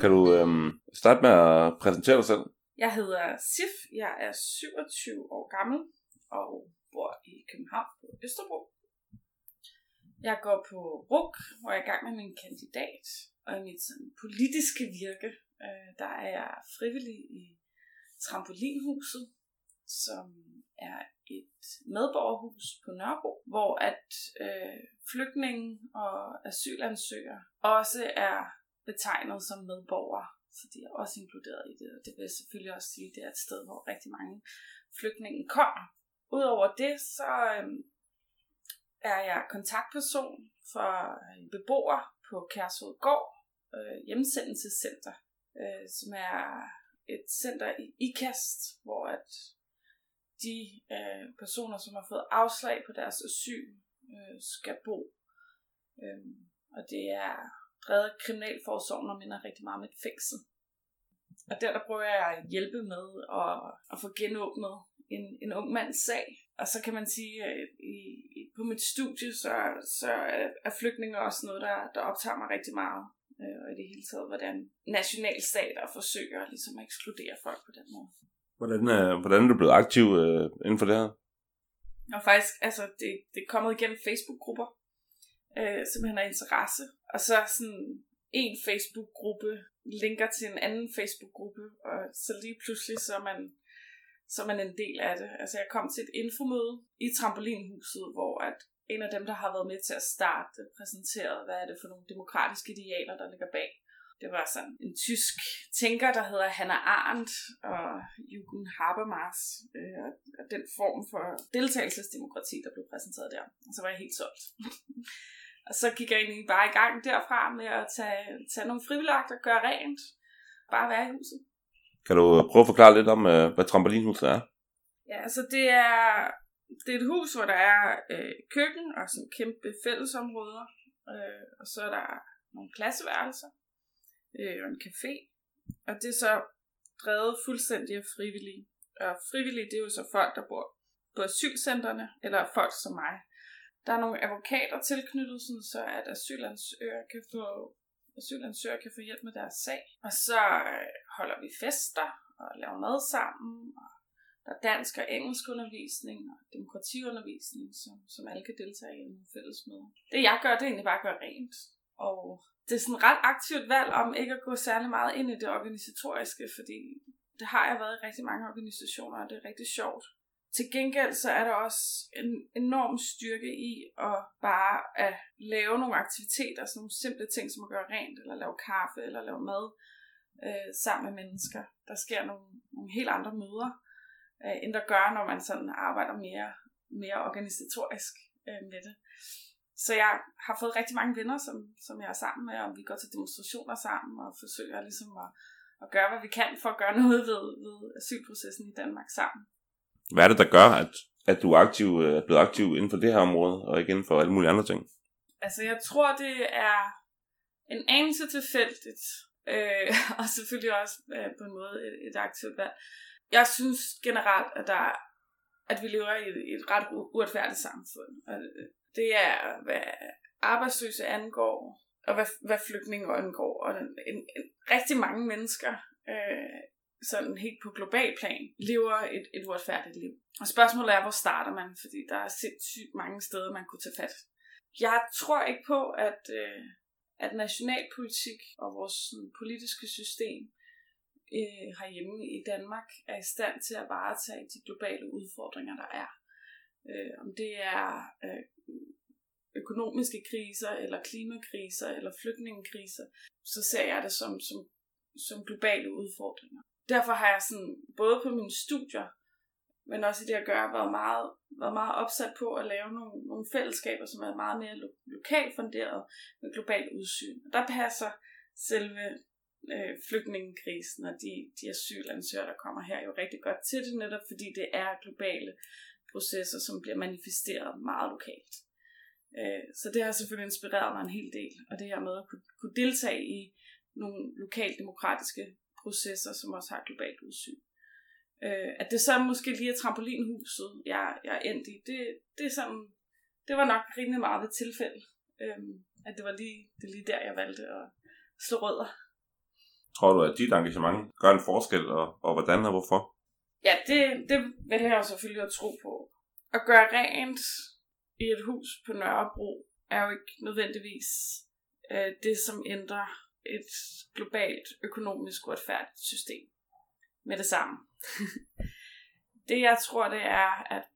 Kan du øhm, starte med at præsentere dig selv? Jeg hedder Sif, jeg er 27 år gammel og bor i København på Østerbro. Jeg går på RUK, hvor jeg er i gang med min kandidat, og i mit sådan, politiske virke, øh, der er jeg frivillig i Trampolinhuset, som er et medborgerhus på Nørrebro, hvor at øh, flygtninge og asylansøgere også er betegnet som medborgere, så de er også inkluderet i det. Og det vil selvfølgelig også sige, at det er et sted, hvor rigtig mange flygtninge kommer. Udover det, så øh, er jeg kontaktperson for en beboer på Kærshoed Gård, øh, hjemsendelsescenter, øh, som er et center i IKAST, hvor at de øh, personer, som har fået afslag på deres asyl, øh, skal bo. Øhm, og det er drevet kriminalforsorgen og minder rigtig meget om et fængsel. Og der, der prøver jeg at hjælpe med at, at få genåbnet en, en ung mands sag. Og så kan man sige, at i, på mit studie, så, så er, er flygtninge også noget, der, der optager mig rigtig meget. Øh, og i det hele taget, hvordan nationalstater forsøger ligesom at ekskludere folk på den måde. Hvordan, øh, hvordan er du blevet aktiv øh, inden for det her? Og faktisk, altså, det, det er kommet igennem Facebook-grupper, øh, simpelthen af interesse. Og så sådan en Facebook-gruppe linker til en anden Facebook-gruppe, og så lige pludselig så er man, så er man en del af det. Altså, jeg kom til et infomøde i Trampolinhuset, hvor at en af dem, der har været med til at starte, præsenterede, hvad er det for nogle demokratiske idealer, der ligger bag. Det var sådan en tysk tænker, der hedder Hannah Arendt og Jürgen Habermas, øh, og- den form for deltagelsesdemokrati, der blev præsenteret der. Og så var jeg helt solgt. [laughs] og så gik jeg egentlig bare i gang derfra med at tage, tage nogle frivilligagter, gøre rent, bare være i huset. Kan du prøve at forklare lidt om, øh, hvad trampolinhuset er? Ja, altså det er, det er et hus, hvor der er øh, køkken og sådan kæmpe fællesområder, øh, og så er der nogle klasseværelser øh, og en café, og det er så drevet fuldstændig af frivillige. Og frivillige, det er jo så folk, der bor på asylcentrene, eller folk som mig. Der er nogle advokater tilknyttet, sådan så at asylansøgere kan få asylansøgere kan få hjælp med deres sag. Og så øh, holder vi fester og laver mad sammen. Og Der er dansk og engelsk undervisning og demokratiundervisning, som, som alle kan deltage i nogle fælles møder. Det jeg gør, det er egentlig bare at gøre rent. Og det er sådan et ret aktivt valg om ikke at gå særlig meget ind i det organisatoriske, fordi det har jeg været i rigtig mange organisationer, og det er rigtig sjovt. Til gengæld så er der også en enorm styrke i at bare at lave nogle aktiviteter, sådan nogle simple ting som at gøre rent, eller lave kaffe, eller lave mad øh, sammen med mennesker. Der sker nogle, nogle helt andre møder, øh, end der gør, når man sådan arbejder mere, mere organisatorisk øh, med det. Så jeg har fået rigtig mange venner, som, som jeg er sammen med, og vi går til demonstrationer sammen og forsøger ligesom at, at gøre, hvad vi kan for at gøre noget ved, ved asylprocessen i Danmark sammen. Hvad er det, der gør, at, at du er, aktiv, øh, er blevet aktiv inden for det her område, og ikke inden for alle mulige andre ting? Altså, jeg tror, det er en anelse tilfældigt, øh, [laughs] og selvfølgelig også øh, på en måde et, et aktivt valg. Jeg synes generelt, at, der, at vi lever i et, et ret uretfærdigt samfund. Og det er, hvad arbejdsløse angår, og hvad, hvad flygtninge angår, og en, en, en, rigtig mange mennesker øh, sådan helt på global plan, lever et, et uretfærdigt liv. Og spørgsmålet er, hvor starter man? Fordi der er sindssygt mange steder, man kunne tage fat. Jeg tror ikke på, at, øh, at nationalpolitik og vores sådan, politiske system øh, herhjemme i Danmark er i stand til at varetage de globale udfordringer, der er. Øh, om det er øh, økonomiske kriser, eller klimakriser, eller flygtningekriser, så ser jeg det som, som, som globale udfordringer derfor har jeg sådan, både på mine studier, men også i det at gøre, været meget, været meget opsat på at lave nogle, nogle fællesskaber, som er meget mere lo- lokalt funderet med globalt udsyn. Og der passer selve øh, flygtningekrisen og de, de asylansøgere, der kommer her, jo rigtig godt til det, netop fordi det er globale processer, som bliver manifesteret meget lokalt. Øh, så det har selvfølgelig inspireret mig en hel del, og det her med at kunne, kunne deltage i nogle lokaldemokratiske processer, som også har globalt udsyn. Øh, at det så måske lige er trampolinhuset, jeg, jeg er endt i, det, det, er sådan, det var nok rimelig meget ved tilfælde. Øh, at det var lige, det lige der, jeg valgte at slå rødder. Tror du, at dit engagement gør en forskel, og, og hvordan og hvorfor? Ja, det, det vælger jeg selvfølgelig at tro på. At gøre rent i et hus på Nørrebro er jo ikke nødvendigvis øh, det, som ændrer et globalt økonomisk uretfærdigt system med det samme. [laughs] det jeg tror, det er, at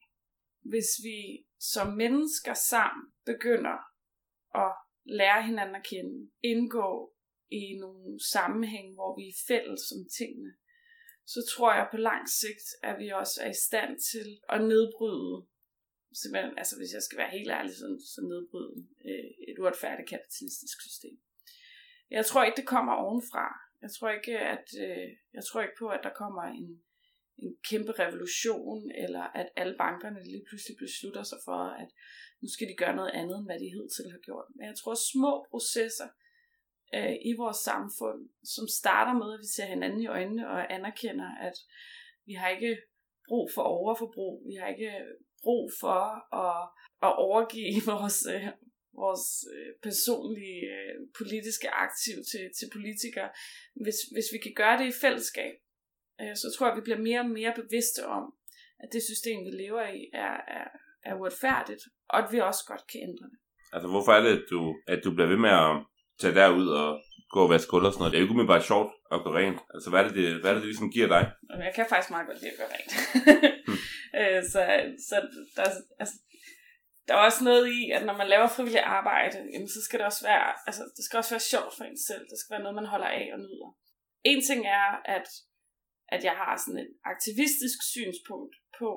hvis vi som mennesker sammen begynder at lære hinanden at kende, indgå i nogle sammenhæng, hvor vi er fælles om tingene, så tror jeg på lang sigt, at vi også er i stand til at nedbryde, simpelthen, altså hvis jeg skal være helt ærlig, så, så nedbryde øh, et uretfærdigt kapitalistisk system. Jeg tror ikke, det kommer ovenfra. Jeg tror ikke, at øh, jeg tror ikke på, at der kommer en, en kæmpe revolution, eller at alle bankerne lige pludselig beslutter sig for, at nu skal de gøre noget andet, end hvad de hidtil har gjort. Men jeg tror, små processer øh, i vores samfund, som starter med, at vi ser hinanden i øjnene og anerkender, at vi har ikke brug for overforbrug, vi har ikke brug for at, at overgive vores, øh, vores øh, personlige øh, politiske aktiv til, til politikere. Hvis, hvis vi kan gøre det i fællesskab, øh, så tror jeg, at vi bliver mere og mere bevidste om, at det system, vi lever i, er, er, er uretfærdigt, og at vi også godt kan ændre det. Altså, hvorfor er det, at du, at du bliver ved med at tage derud og gå og vaske gulv og sådan noget? Det er jo ikke bare sjovt at gå rent. Altså, hvad er det, det, hvad er det, det ligesom giver dig? Jeg kan faktisk meget godt lide at gøre rent. hmm. [laughs] så, så der, altså, der er også noget i, at når man laver frivillig arbejde, jamen, så skal det også være, altså, det skal også være sjovt for en selv. Det skal være noget, man holder af og nyder. En ting er, at, at jeg har sådan et aktivistisk synspunkt på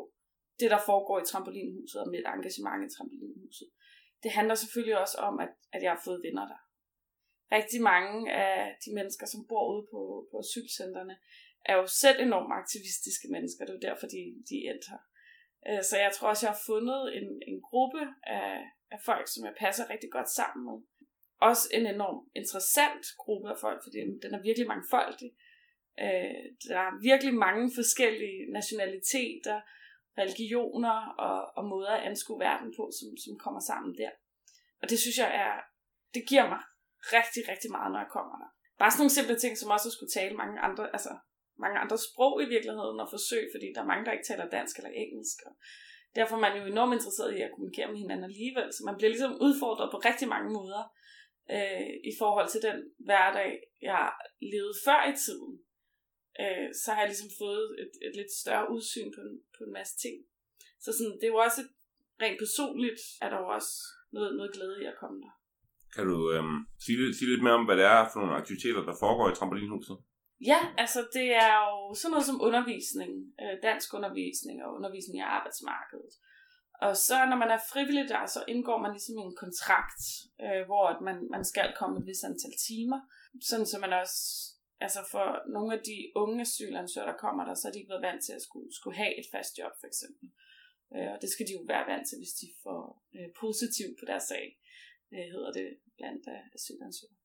det, der foregår i trampolinhuset og mit engagement i trampolinhuset. Det handler selvfølgelig også om, at, at jeg har fået venner der. Rigtig mange af de mennesker, som bor ude på, på asylcentrene, er jo selv enormt aktivistiske mennesker. Det er jo derfor, de, de endte her. Øh, så jeg tror også, jeg har fundet en, en gruppe af, af folk, som jeg passer rigtig godt sammen med. Også en enorm interessant gruppe af folk, fordi den er virkelig mangfoldig. Øh, der er virkelig mange forskellige nationaliteter, religioner og, og måder at anskue verden på, som, som kommer sammen der. Og det synes jeg er, det giver mig rigtig, rigtig meget, når jeg kommer der. Bare sådan nogle simple ting, som også skulle tale mange andre, altså mange andre sprog i virkeligheden og forsøge, fordi der er mange, der ikke taler dansk eller engelsk. Og derfor er man jo enormt interesseret i at kommunikere med hinanden alligevel, så man bliver ligesom udfordret på rigtig mange måder øh, i forhold til den hverdag, jeg levede før i tiden. Øh, så har jeg ligesom fået et, et lidt større udsyn på en, på en masse ting. Så sådan, det er jo også et, rent personligt, er der jo også noget, noget glæde i at komme der. Kan du øhm, sige, sige lidt mere om, hvad det er for nogle aktiviteter, der foregår i trampolinhuset? Ja, altså det er jo sådan noget som undervisning, øh, dansk undervisning og undervisning i arbejdsmarkedet. Og så når man er frivillig der, så indgår man ligesom en kontrakt, øh, hvor at man, man skal komme et vis antal timer, sådan så man også, altså for nogle af de unge asylansøgere, der kommer der, så har de ikke været vant til at skulle, skulle have et fast job for eksempel. Øh, og det skal de jo være vant til, hvis de får øh, positivt på deres sag, øh, hedder det blandt øh, asylansøgere.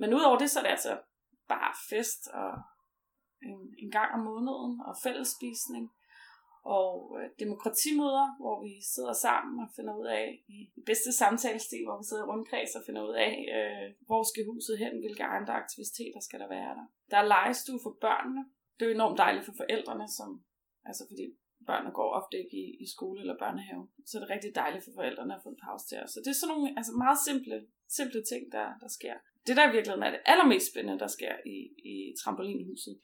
Men udover det, så er det altså bare fest og en, en gang om måneden og fællesspisning og øh, demokratimøder, hvor vi sidder sammen og finder ud af, i bedste samtalestil, hvor vi sidder i rundkreds og finder ud af, øh, hvor skal huset hen, hvilke andre aktiviteter skal der være der. Der er legestue for børnene. Det er jo enormt dejligt for forældrene, som, altså fordi børnene går ofte ikke i, i skole eller børnehave. Så er det rigtig dejligt for forældrene at få en pause der. Så det er sådan nogle altså meget simple, simple ting, der, der sker. Det der i virkeligheden er det allermest spændende, der sker i, i trampolinhuset,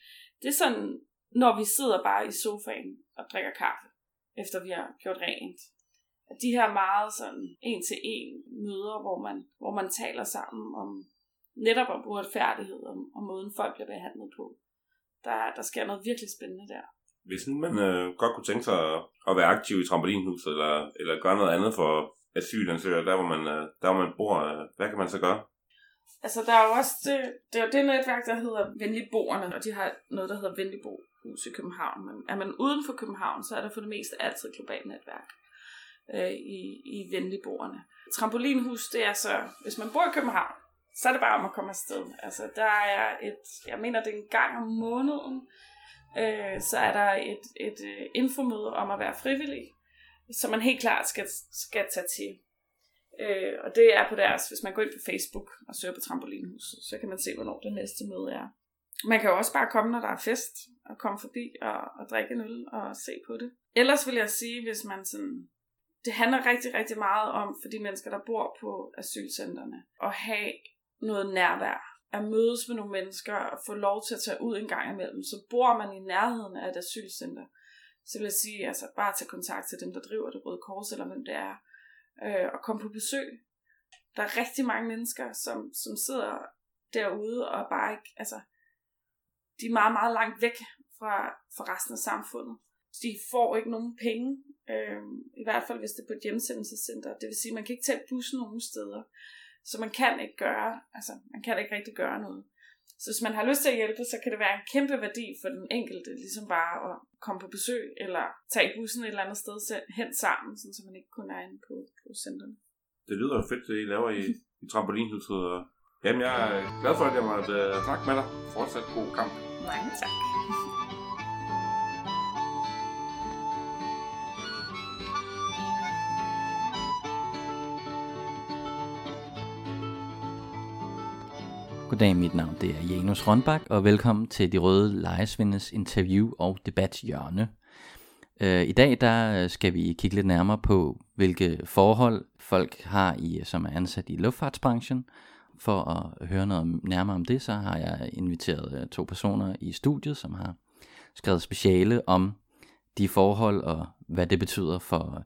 det er sådan, når vi sidder bare i sofaen og drikker kaffe, efter vi har gjort rent. At de her meget sådan en-til-en møder, hvor man, hvor man taler sammen om netop om uretfærdighed, om, om måden folk bliver behandlet på. Der, der sker noget virkelig spændende der. Hvis nu man øh, godt kunne tænke sig at, at være aktiv i trampolinhuset, eller, eller gøre noget andet for asylansøgere, der hvor man, øh, der hvor man bor, øh, hvad kan man så gøre? Altså, der er jo også det, det, er det netværk, der hedder Venligboerne, og de har noget, der hedder Venligbo hus i København. Men er man uden for København, så er der for det meste altid et globalt netværk øh, i, i Venligboerne. Trampolinhus, det er så, hvis man bor i København, så er det bare om at komme afsted. Altså, der er et, jeg mener, det er en gang om måneden, øh, så er der et, et uh, infomøde om at være frivillig, som man helt klart skal, skal tage til. Øh, og det er på deres, hvis man går ind på Facebook og søger på trampolinhuset, så kan man se, hvornår det næste møde er. Man kan jo også bare komme, når der er fest, og komme forbi og, og drikke en øl og se på det. Ellers vil jeg sige, hvis man sådan... Det handler rigtig, rigtig meget om, for de mennesker, der bor på asylcentrene, at have noget nærvær. At mødes med nogle mennesker og få lov til at tage ud en gang imellem. Så bor man i nærheden af et asylcenter, så vil jeg sige, altså bare tage kontakt til dem, der driver det Røde Kors, eller hvem det er, øh, og komme på besøg. Der er rigtig mange mennesker, som, som sidder derude og bare ikke, altså, de er meget, meget langt væk fra, fra resten af samfundet. De får ikke nogen penge, øh, i hvert fald hvis det er på et hjemsendelsescenter. Det vil sige, at man kan ikke tage bussen nogen steder. Så man kan ikke gøre, altså man kan ikke rigtig gøre noget. Så hvis man har lyst til at hjælpe, så kan det være en kæmpe værdi for den enkelte, ligesom bare at komme på besøg, eller tage bussen et eller andet sted hen sammen, så man ikke kun er inde på, på centerne. Det lyder jo fedt, det I laver i, i trampolinhuset. Jamen, jeg er glad for, at jeg måtte uh, snakke med dig. Fortsat god kamp. Mange tak. Goddag, mit navn det er Janus Rønbak, og velkommen til De Røde Lejesvindes interview og debathjørne. Øh, I dag der øh, skal vi kigge lidt nærmere på, hvilke forhold folk har, i, øh, som er ansat i luftfartsbranchen. For at høre noget nærmere om det, så har jeg inviteret to personer i studiet, som har skrevet speciale om de forhold og hvad det betyder for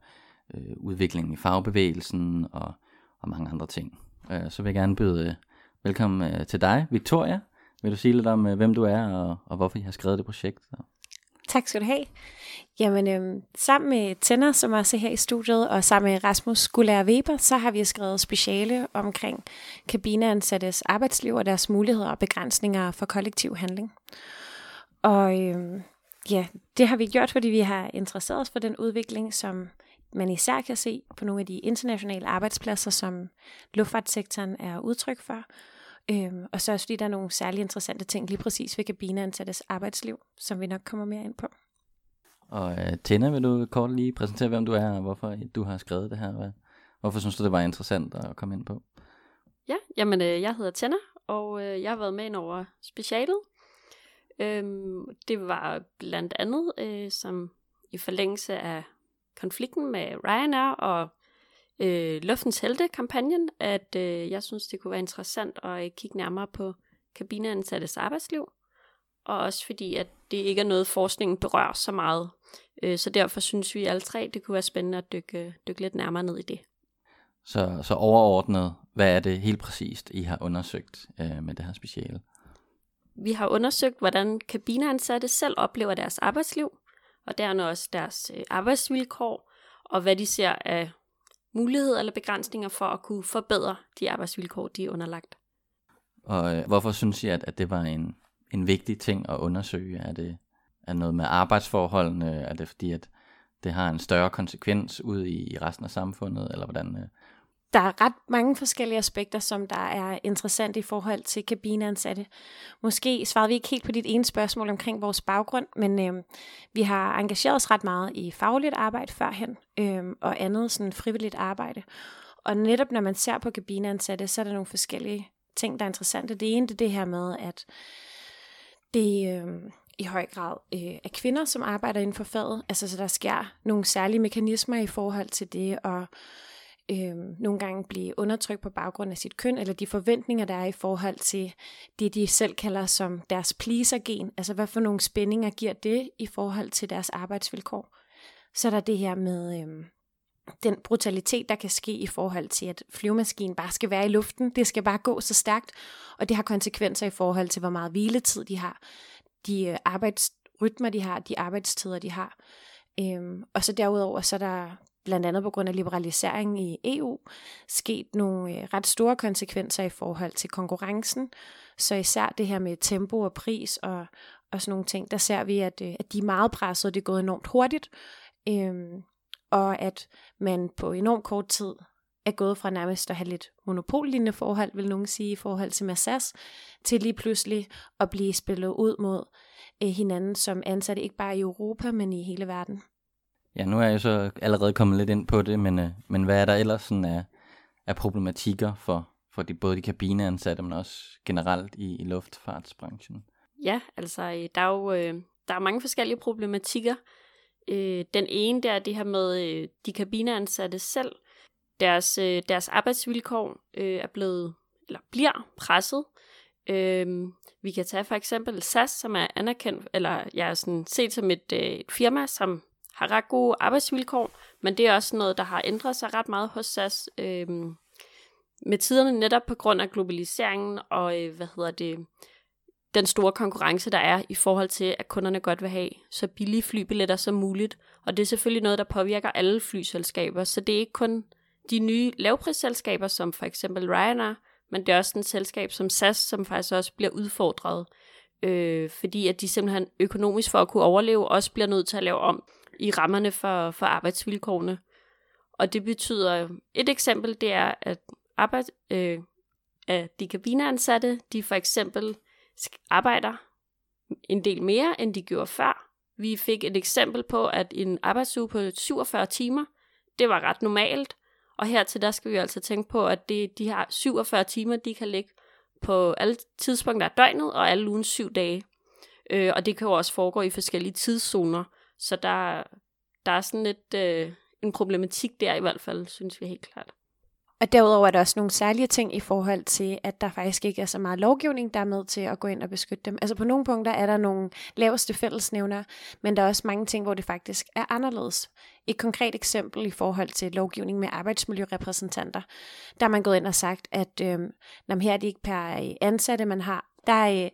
øh, udviklingen i fagbevægelsen og, og mange andre ting. Øh, så vil jeg gerne byde Velkommen øh, til dig, Victoria. Vil du sige lidt om, øh, hvem du er, og, og hvorfor I har skrevet det projekt? Tak skal du have. Jamen, øh, sammen med Tænder, som også er her i studiet, og sammen med Rasmus Gullager Weber, så har vi skrevet speciale omkring kabineansattes arbejdsliv og deres muligheder og begrænsninger for kollektiv handling. Og øh, ja, det har vi gjort, fordi vi har interesseret os for den udvikling, som man især kan se på nogle af de internationale arbejdspladser, som luftfartssektoren er udtryk for. Øhm, og så også fordi der er nogle særlig interessante ting lige præcis ved kabineansattes arbejdsliv, som vi nok kommer mere ind på. Og uh, Tina, vil du kort lige præsentere, hvem du er, og hvorfor du har skrevet det her? Hvorfor synes du, det var interessant at komme ind på? Ja, jamen øh, jeg hedder Tina, og øh, jeg har været med ind over specialet. Øhm, det var blandt andet øh, som i forlængelse af konflikten med Ryanair og øh, Luftens Helte-kampagnen, at øh, jeg synes, det kunne være interessant at øh, kigge nærmere på kabineansattes arbejdsliv. Og også fordi, at det ikke er noget, forskningen berører så meget. Øh, så derfor synes vi alle tre, det kunne være spændende at dykke, dykke lidt nærmere ned i det. Så, så overordnet, hvad er det helt præcist, I har undersøgt øh, med det her speciale? Vi har undersøgt, hvordan kabineansatte selv oplever deres arbejdsliv, og dermed også deres øh, arbejdsvilkår, og hvad de ser af muligheder eller begrænsninger for at kunne forbedre de arbejdsvilkår, de er underlagt. Og øh, hvorfor synes I, at, at det var en, en vigtig ting at undersøge? Er det er noget med arbejdsforholdene? Er det fordi, at det har en større konsekvens ud i, i resten af samfundet? Eller hvordan, øh, der er ret mange forskellige aspekter, som der er interessant i forhold til kabineansatte. Måske svarede vi ikke helt på dit ene spørgsmål omkring vores baggrund, men øh, vi har engageret os ret meget i fagligt arbejde førhen, øh, og andet sådan frivilligt arbejde. Og netop når man ser på kabineansatte, så er der nogle forskellige ting, der er interessante. Det ene det er det her med, at det øh, i høj grad øh, er kvinder, som arbejder inden for faget. Altså så der sker nogle særlige mekanismer i forhold til det, og øh, nogle gange blive undertrykt på baggrund af sit køn, eller de forventninger, der er i forhold til det, de selv kalder som deres pleasergen. Altså hvad for nogle spændinger giver det i forhold til deres arbejdsvilkår. Så er der det her med øh, den brutalitet, der kan ske i forhold til, at flyvemaskinen bare skal være i luften. Det skal bare gå så stærkt, og det har konsekvenser i forhold til, hvor meget hviletid de har, de øh, arbejdsrytmer, de har, de arbejdstider, de har. Øhm, og så derudover, så er der blandt andet på grund af liberaliseringen i EU, sket nogle øh, ret store konsekvenser i forhold til konkurrencen. Så især det her med tempo og pris og, og sådan nogle ting, der ser vi, at, øh, at de er meget presset, det er gået enormt hurtigt, øhm, og at man på enormt kort tid er gået fra nærmest at have lidt monopollignende forhold, vil nogen sige, i forhold til Massas, til lige pludselig at blive spillet ud mod øh, hinanden som ansatte, ikke bare i Europa, men i hele verden. Ja, nu er jeg så allerede kommet lidt ind på det, men, øh, men hvad er der ellers sådan af, af problematikker for, for de, både de kabineansatte, men også generelt i, i luftfartsbranchen? Ja, altså øh, der er jo øh, der er mange forskellige problematikker. Øh, den ene der er det her med øh, de kabineansatte selv. Deres, øh, deres arbejdsvilkår øh, er blevet, eller bliver presset. Øh, vi kan tage for eksempel SAS, som er anerkendt, eller jeg er sådan set som et, øh, et firma, som har ret gode arbejdsvilkår, men det er også noget, der har ændret sig ret meget hos SAS øh, med tiderne netop på grund af globaliseringen og øh, hvad hedder det, den store konkurrence, der er i forhold til, at kunderne godt vil have så billige flybilletter som muligt. Og det er selvfølgelig noget, der påvirker alle flyselskaber, så det er ikke kun de nye lavprisselskaber, som for eksempel Ryanair, men det er også en selskab som SAS, som faktisk også bliver udfordret, øh, fordi at de simpelthen økonomisk for at kunne overleve, også bliver nødt til at lave om i rammerne for, for arbejdsvilkårene. Og det betyder, et eksempel, det er, at, arbejde, øh, at de kabineansatte, de for eksempel arbejder en del mere, end de gjorde før. Vi fik et eksempel på, at en arbejdsuge på 47 timer, det var ret normalt. Og hertil der skal vi altså tænke på, at det, de har 47 timer, de kan ligge på alle tidspunkter af døgnet og alle ugen syv dage. Øh, og det kan jo også foregå i forskellige tidszoner. Så der, der er sådan lidt øh, en problematik der i hvert fald, synes vi helt klart. Og derudover er der også nogle særlige ting i forhold til, at der faktisk ikke er så meget lovgivning, der er med til at gå ind og beskytte dem. Altså på nogle punkter er der nogle laveste fællesnævner, men der er også mange ting, hvor det faktisk er anderledes. Et konkret eksempel i forhold til lovgivning med arbejdsmiljørepræsentanter, der har man gået ind og sagt, at øh, her er det ikke per øh, ansatte, man har. Der øh,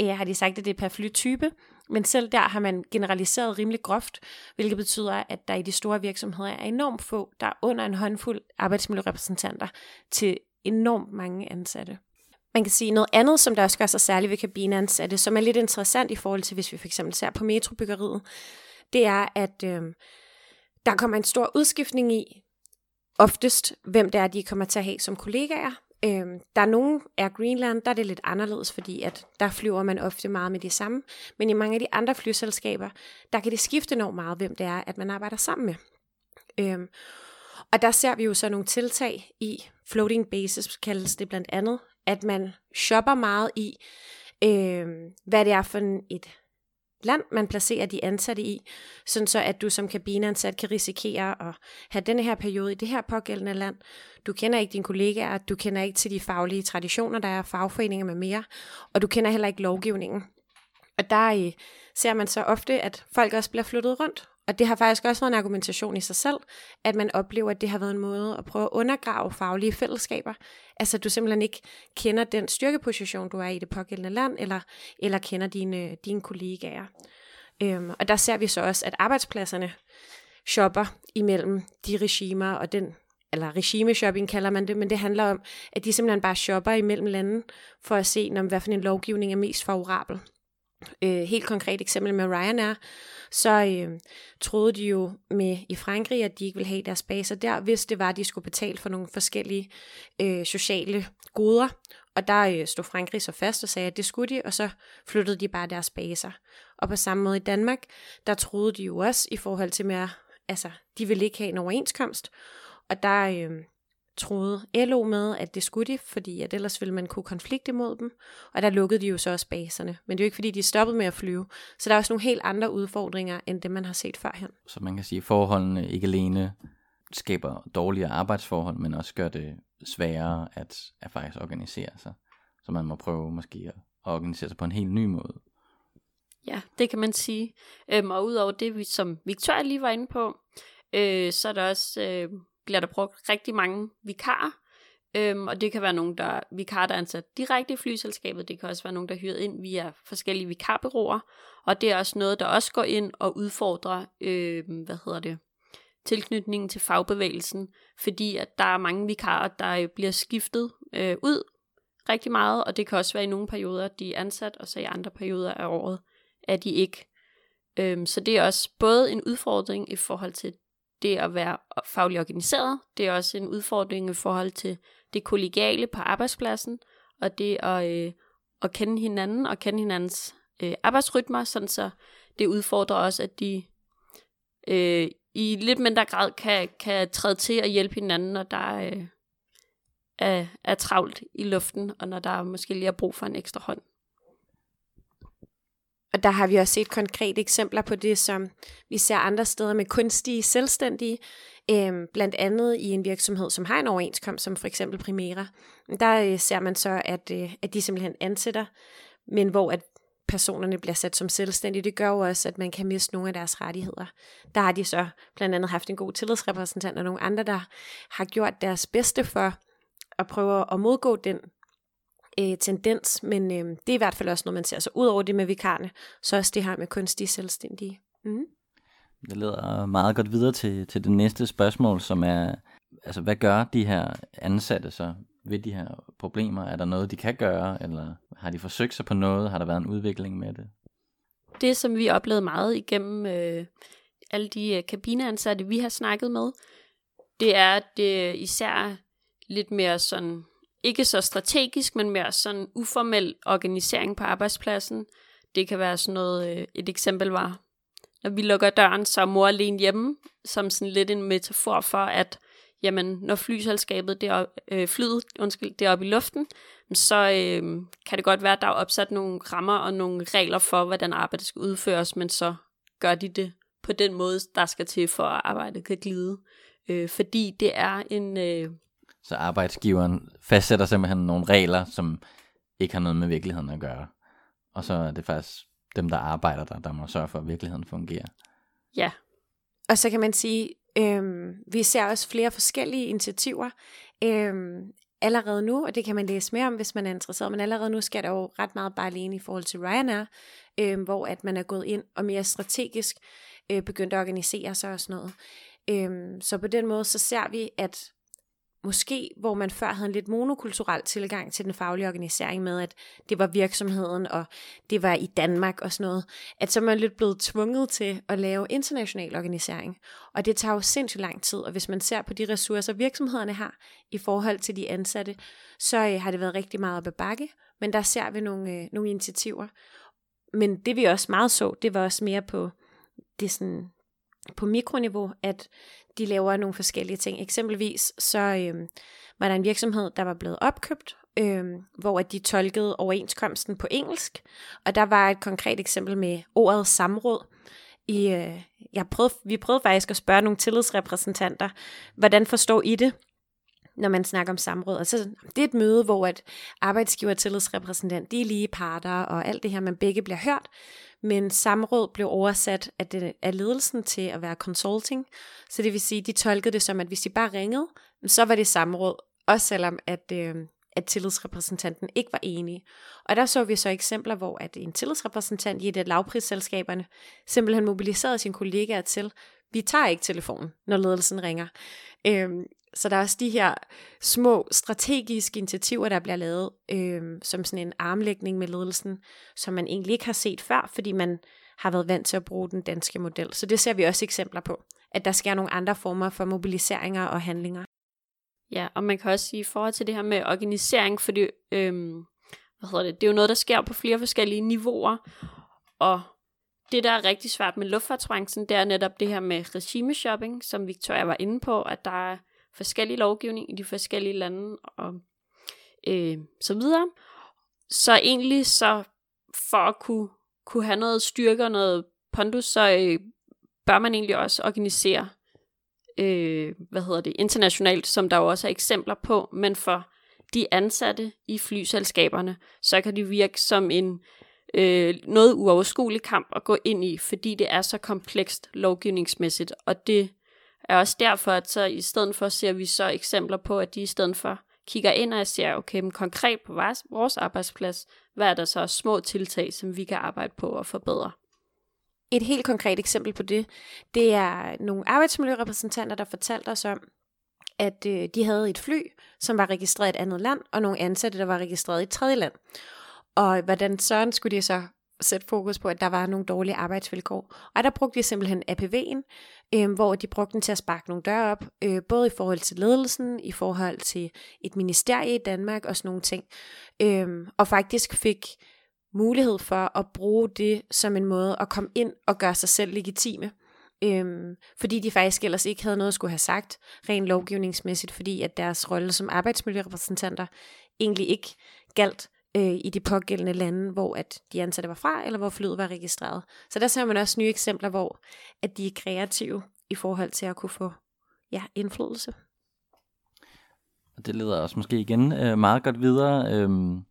øh, har de sagt, at det er per flytype, men selv der har man generaliseret rimelig groft, hvilket betyder, at der i de store virksomheder er enormt få, der er under en håndfuld arbejdsmiljørepræsentanter til enormt mange ansatte. Man kan sige noget andet, som der også gør sig særligt ved kabineansatte, som er lidt interessant i forhold til, hvis vi fx ser på metrobyggeriet, det er, at øh, der kommer en stor udskiftning i, oftest, hvem det er, de kommer til at have som kollegaer, Øhm, der er nogle af Greenland, der er det lidt anderledes, fordi at der flyver man ofte meget med de samme. Men i mange af de andre flyselskaber, der kan det skifte enormt meget, hvem det er, at man arbejder sammen med. Øhm, og der ser vi jo så nogle tiltag i floating bases, kaldes det blandt andet, at man shopper meget i, øh, hvad det er for et land, man placerer de ansatte i, sådan så at du som kabineansat kan risikere at have denne her periode i det her pågældende land. Du kender ikke dine kollegaer, du kender ikke til de faglige traditioner, der er fagforeninger med mere, og du kender heller ikke lovgivningen. Og der øh, ser man så ofte, at folk også bliver flyttet rundt. Og det har faktisk også været en argumentation i sig selv, at man oplever, at det har været en måde at prøve at undergrave faglige fællesskaber. Altså at du simpelthen ikke kender den styrkeposition, du er i det pågældende land, eller, eller kender dine, dine kollegaer. Øhm, og der ser vi så også, at arbejdspladserne shopper imellem de regimer og den eller regimeshopping kalder man det, men det handler om, at de simpelthen bare shopper imellem lande, for at se, om hvad for en lovgivning er mest favorabel. Øh, helt konkret eksempel med Ryanair, så øh, troede de jo med i Frankrig, at de ikke ville have deres baser der, hvis det var, at de skulle betale for nogle forskellige øh, sociale goder. Og der øh, stod Frankrig så fast og sagde, at det skulle de, og så flyttede de bare deres baser. Og på samme måde i Danmark, der troede de jo også i forhold til mere, altså de ville ikke have en overenskomst, og der øh, troede LO med, at det skulle de, fordi at ellers ville man kunne konflikte imod dem, og der lukkede de jo så også baserne. Men det er jo ikke, fordi de stoppede med at flyve, så der er også nogle helt andre udfordringer, end det man har set førhen. Så man kan sige, at forholdene ikke alene skaber dårligere arbejdsforhold, men også gør det sværere at, at faktisk organisere sig. Så man må prøve måske at organisere sig på en helt ny måde. Ja, det kan man sige. Øhm, og udover det, vi, som Victoria lige var inde på, øh, så er der også, øh, bliver der brugt rigtig mange vikarer. Øhm, og det kan være nogen, der vikarer, der er ansat direkte i flyselskabet. Det kan også være nogen, der er hyret ind via forskellige vikarbyråer. Og det er også noget, der også går ind og udfordrer, øhm, hvad hedder det, tilknytningen til fagbevægelsen. Fordi at der er mange vikarer, der øh, bliver skiftet øh, ud rigtig meget. Og det kan også være i nogle perioder, de er ansat, og så i andre perioder af året er de ikke. Øhm, så det er også både en udfordring i forhold til det at være fagligt organiseret, det er også en udfordring i forhold til det kollegiale på arbejdspladsen, og det at, øh, at kende hinanden og kende hinandens øh, arbejdsrytmer, sådan så det udfordrer også, at de øh, i lidt mindre grad kan, kan træde til og hjælpe hinanden, når der øh, er, er travlt i luften, og når der måske lige er brug for en ekstra hånd. Og der har vi også set konkrete eksempler på det, som vi ser andre steder med kunstige selvstændige, øhm, blandt andet i en virksomhed, som har en overenskomst, som for eksempel Primera. Der øh, ser man så, at, øh, at de simpelthen ansætter, men hvor at personerne bliver sat som selvstændige, det gør jo også, at man kan miste nogle af deres rettigheder. Der har de så blandt andet haft en god tillidsrepræsentant og nogle andre, der har gjort deres bedste for at prøve at modgå den øh, tendens, men øh, det er i hvert fald også noget, man ser. Så ud over det med vikarne, så også det her med kunstige selvstændige. Mm. Det leder meget godt videre til, til det næste spørgsmål, som er, altså hvad gør de her ansatte så ved de her problemer? Er der noget, de kan gøre, eller har de forsøgt sig på noget? Har der været en udvikling med det? Det, som vi oplevede meget igennem øh, alle de øh, kabineansatte, vi har snakket med, det er, at det især lidt mere sådan, ikke så strategisk, men mere sådan uformel organisering på arbejdspladsen. Det kan være sådan noget, øh, et eksempel var, når vi lukker døren, så er mor alene hjemme, som sådan lidt en metafor for, at jamen, når flyselskabet det er, øh, flyet, undskyld, det er oppe i luften, så øh, kan det godt være, at der er opsat nogle rammer og nogle regler for, hvordan arbejdet skal udføres, men så gør de det på den måde, der skal til, for at arbejdet kan glide. Øh, fordi det er en... Øh, så arbejdsgiveren fastsætter simpelthen nogle regler, som ikke har noget med virkeligheden at gøre. Og så er det faktisk dem, der arbejder der, der må sørge for, at virkeligheden fungerer. ja, Og så kan man sige, øhm, vi ser også flere forskellige initiativer øhm, allerede nu, og det kan man læse mere om, hvis man er interesseret, men allerede nu sker der jo ret meget bare alene i forhold til Ryanair, øhm, hvor at man er gået ind og mere strategisk øh, begyndt at organisere sig og sådan noget. Øhm, så på den måde, så ser vi, at måske, hvor man før havde en lidt monokulturel tilgang til den faglige organisering med, at det var virksomheden, og det var i Danmark og sådan noget, at så er man lidt blevet tvunget til at lave international organisering. Og det tager jo sindssygt lang tid, og hvis man ser på de ressourcer, virksomhederne har i forhold til de ansatte, så øh, har det været rigtig meget op ad bakke, men der ser vi nogle, øh, nogle initiativer. Men det vi også meget så, det var også mere på det sådan mikroniveau, at de laver nogle forskellige ting. Eksempelvis så øh, var der en virksomhed, der var blevet opkøbt øh, hvor at de tolkede overenskomsten på engelsk. Og der var et konkret eksempel med ordet samråd. I, øh, jeg prøvede, vi prøvede faktisk at spørge nogle tillidsrepræsentanter, hvordan forstår I det? Når man snakker om samråd. Altså, så, det er et møde, hvor at arbejdsgiver og tillidsrepræsentant, de er lige parter, og alt det her, man begge bliver hørt. Men samråd blev oversat af, det, af ledelsen til at være consulting. Så det vil sige, de tolkede det som, at hvis de bare ringede, så var det samråd. Også selvom, at, øh, at tillidsrepræsentanten ikke var enig. Og der så vi så eksempler, hvor at en tillidsrepræsentant i et af lavprisselskaberne simpelthen mobiliserede sine kollegaer til, vi tager ikke telefonen, når ledelsen ringer. Øhm, så der er også de her små strategiske initiativer, der bliver lavet øh, som sådan en armlægning med ledelsen, som man egentlig ikke har set før, fordi man har været vant til at bruge den danske model. Så det ser vi også eksempler på, at der sker nogle andre former for mobiliseringer og handlinger. Ja, og man kan også sige i forhold til det her med organisering, fordi øhm, hvad hedder det, det er jo noget, der sker på flere forskellige niveauer, og det, der er rigtig svært med luftfartsbranchen, det er netop det her med regimeshopping, som Victoria var inde på, at der er forskellige lovgivning i de forskellige lande og øh, så videre. Så egentlig så for at kunne, kunne have noget styrke og noget pondus, så øh, bør man egentlig også organisere øh, hvad hedder det, internationalt, som der jo også er eksempler på, men for de ansatte i flyselskaberne, så kan det virke som en øh, noget uoverskuelig kamp at gå ind i, fordi det er så komplekst lovgivningsmæssigt, og det er også derfor, at så i stedet for ser vi så eksempler på, at de i stedet for kigger ind og ser, okay, men konkret på vores, vores arbejdsplads, hvad er der så små tiltag, som vi kan arbejde på at forbedre? Et helt konkret eksempel på det, det er nogle arbejdsmiljørepræsentanter, der fortalte os om, at øh, de havde et fly, som var registreret i et andet land, og nogle ansatte, der var registreret i et tredje land. Og hvordan søren skulle de så sætte fokus på, at der var nogle dårlige arbejdsvilkår. Og der brugte de simpelthen APV'en, øh, hvor de brugte den til at sparke nogle døre op, øh, både i forhold til ledelsen, i forhold til et ministerie i Danmark og sådan nogle ting. Øh, og faktisk fik mulighed for at bruge det som en måde at komme ind og gøre sig selv legitime. Øhm, fordi de faktisk ellers ikke havde noget at skulle have sagt, rent lovgivningsmæssigt, fordi at deres rolle som arbejdsmiljørepræsentanter egentlig ikke galt øh, i de pågældende lande, hvor at de ansatte var fra, eller hvor flyet var registreret. Så der ser man også nye eksempler, hvor at de er kreative i forhold til at kunne få ja, indflydelse. Og Det leder os måske igen øh, meget godt videre. Øhm,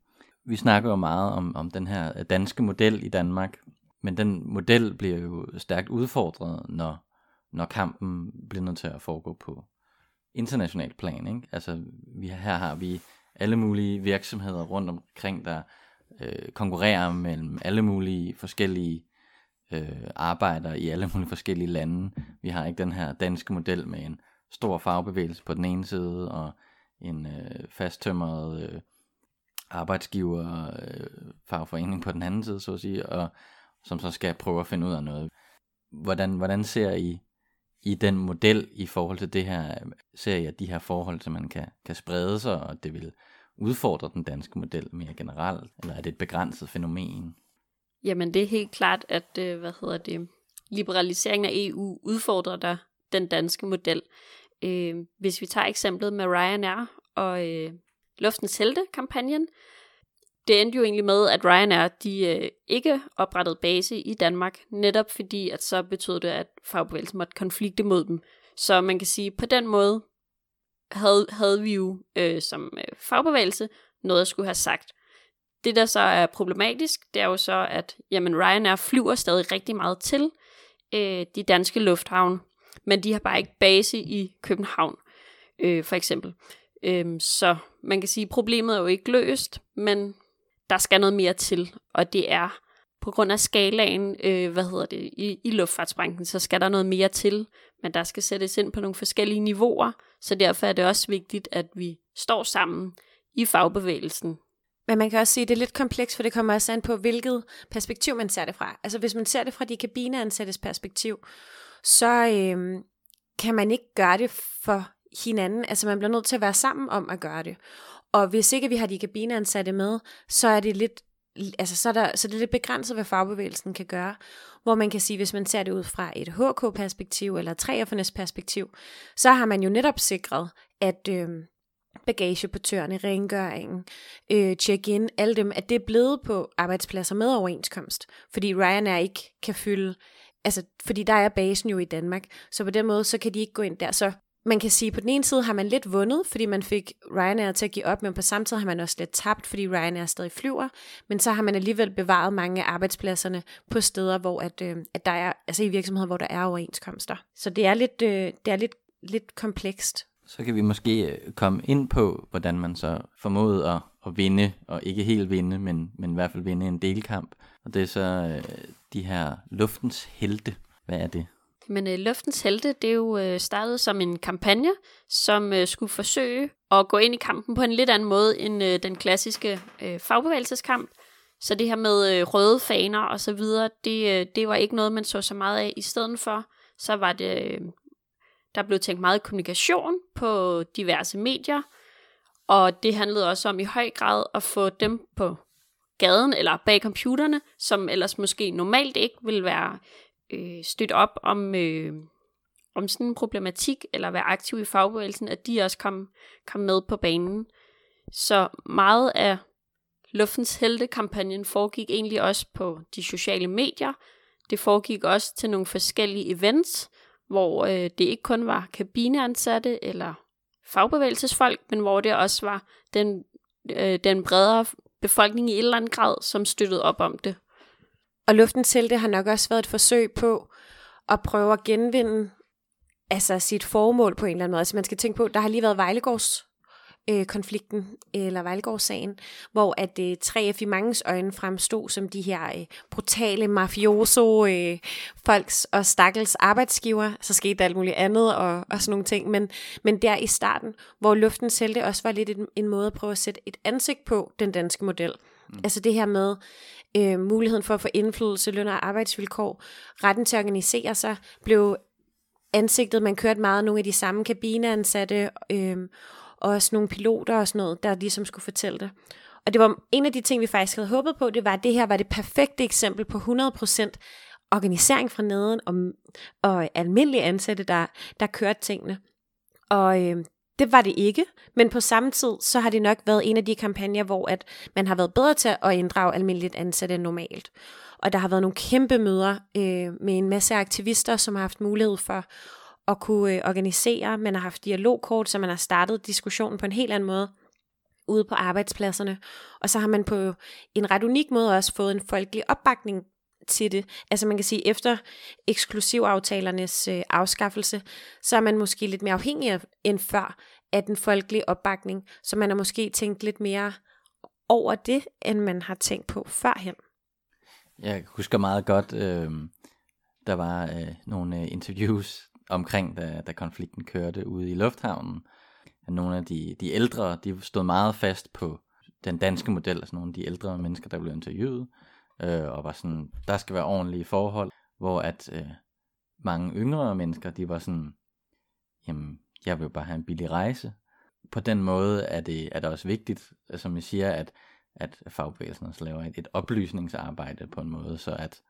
vi snakker jo meget om, om den her danske model i Danmark, men den model bliver jo stærkt udfordret, når, når kampen bliver nødt til at foregå på international plan. Ikke? Altså, vi, her har vi alle mulige virksomheder rundt omkring, der øh, konkurrerer mellem alle mulige forskellige øh, arbejdere i alle mulige forskellige lande. Vi har ikke den her danske model med en stor fagbevægelse på den ene side, og en øh, fasttømret øh, arbejdsgiver øh, fagforening på den anden side, så at sige, og som så skal prøve at finde ud af noget. Hvordan, hvordan ser I i den model i forhold til det her, serie, de her forhold, som man kan, kan sprede sig, og det vil udfordre den danske model mere generelt, eller er det et begrænset fænomen? Jamen det er helt klart, at øh, hvad hedder det, liberaliseringen af EU udfordrer der den danske model. Øh, hvis vi tager eksemplet med Ryanair og øh, Luftens Helte-kampagnen, det endte jo egentlig med, at Ryanair de øh, ikke oprettede base i Danmark, netop fordi, at så betød det, at fagbevægelsen måtte konflikte mod dem. Så man kan sige, på den måde havde, havde vi jo øh, som øh, fagbevægelse noget at skulle have sagt. Det, der så er problematisk, det er jo så, at jamen, Ryanair flyver stadig rigtig meget til øh, de danske lufthavne, men de har bare ikke base i København, øh, for eksempel. Øh, så man kan sige, at problemet er jo ikke løst, men der skal noget mere til, og det er på grund af skalaen, øh, hvad hedder det, i, i luftfartsbranchen, så skal der noget mere til, men der skal sættes ind på nogle forskellige niveauer, så derfor er det også vigtigt, at vi står sammen i fagbevægelsen. Men man kan også sige, at det er lidt komplekst, for det kommer også an på, hvilket perspektiv man ser det fra. Altså hvis man ser det fra de kabineansattes perspektiv, så øh, kan man ikke gøre det for hinanden. Altså man bliver nødt til at være sammen om at gøre det. Og hvis ikke vi har de kabineansatte med, så er det lidt altså, så, er der, så det er lidt begrænset, hvad fagbevægelsen kan gøre. Hvor man kan sige, hvis man ser det ud fra et HK-perspektiv eller 3F'ernes perspektiv, så har man jo netop sikret, at, øh, bagageportørerne, rengøringen, øh, check-in, alle dem, at det er blevet på arbejdspladser med overenskomst. Fordi Ryanair ikke kan fylde, altså fordi der er basen jo i Danmark, så på den måde, så kan de ikke gå ind der. Så man kan sige, at på den ene side har man lidt vundet, fordi man fik Ryanair til at give op, men på samme tid har man også lidt tabt, fordi Ryanair stadig flyver, men så har man alligevel bevaret mange af arbejdspladserne på steder, hvor at, øh, at der er, altså i virksomheder, hvor der er overenskomster. Så det er lidt, øh, det er lidt, lidt komplekst. Så kan vi måske øh, komme ind på, hvordan man så formåede at, at vinde, og ikke helt vinde, men, men i hvert fald vinde en delkamp. Og det er så øh, de her luftens helte. Hvad er det? Men øh, Luftens Helte, det er jo øh, startet som en kampagne, som øh, skulle forsøge at gå ind i kampen på en lidt anden måde end øh, den klassiske øh, fagbevægelseskamp. Så det her med øh, røde faner og så videre, det, øh, det var ikke noget, man så så meget af. I stedet for, så var det, øh, der blev tænkt meget kommunikation på diverse medier, og det handlede også om i høj grad at få dem på gaden eller bag computerne, som ellers måske normalt ikke vil være øh, støtte op om, øh, om sådan en problematik, eller være aktiv i fagbevægelsen, at de også kom, kom med på banen. Så meget af Luftens Helte-kampagnen foregik egentlig også på de sociale medier. Det foregik også til nogle forskellige events, hvor øh, det ikke kun var kabineansatte eller fagbevægelsesfolk, men hvor det også var den, øh, den bredere befolkning i et eller andet grad, som støttede op om det. Og luften til det har nok også været et forsøg på at prøve at genvinde altså sit formål på en eller anden måde. Altså man skal tænke på, der har lige været Vejlegårds øh, konflikten, eller Vejlegårdssagen, hvor at øh, 3F i mangens øjne fremstod som de her øh, brutale mafioso øh, folks og stakkels arbejdsgiver, så skete der alt muligt andet og, og sådan nogle ting, men, men der i starten, hvor luften selv det også var lidt en, en måde at prøve at sætte et ansigt på den danske model. Mm. Altså det her med øh, muligheden for at få indflydelse, løn og arbejdsvilkår, retten til at organisere sig, blev ansigtet, man kørte meget nogle af de samme kabineansatte, øh, og også nogle piloter og sådan noget, der ligesom skulle fortælle det. Og det var en af de ting, vi faktisk havde håbet på, det var, at det her var det perfekte eksempel på 100% organisering fra neden og, og almindelige ansatte, der, der kørte tingene. Og øh, det var det ikke, men på samme tid, så har det nok været en af de kampagner, hvor at man har været bedre til at inddrage almindeligt ansatte end normalt. Og der har været nogle kæmpe møder øh, med en masse aktivister, som har haft mulighed for at kunne øh, organisere. Man har haft dialogkort, så man har startet diskussionen på en helt anden måde ude på arbejdspladserne. Og så har man på en ret unik måde også fået en folkelig opbakning til det. Altså man kan sige, efter eksklusivaftalernes øh, afskaffelse, så er man måske lidt mere afhængig af, end før af den folkelige opbakning. Så man har måske tænkt lidt mere over det, end man har tænkt på førhen. Jeg husker meget godt, øh, der var øh, nogle øh, interviews omkring, da, da konflikten kørte ude i lufthavnen. At nogle af de, de ældre, de stod meget fast på den danske model, altså nogle af de ældre mennesker, der blev interviewet, øh, og var sådan, der skal være ordentlige forhold, hvor at øh, mange yngre mennesker, de var sådan, jamen, jeg vil bare have en billig rejse. På den måde er det, er det også vigtigt, øh, som jeg siger, at, at fagbevægelsen også laver et, et oplysningsarbejde på en måde, så at,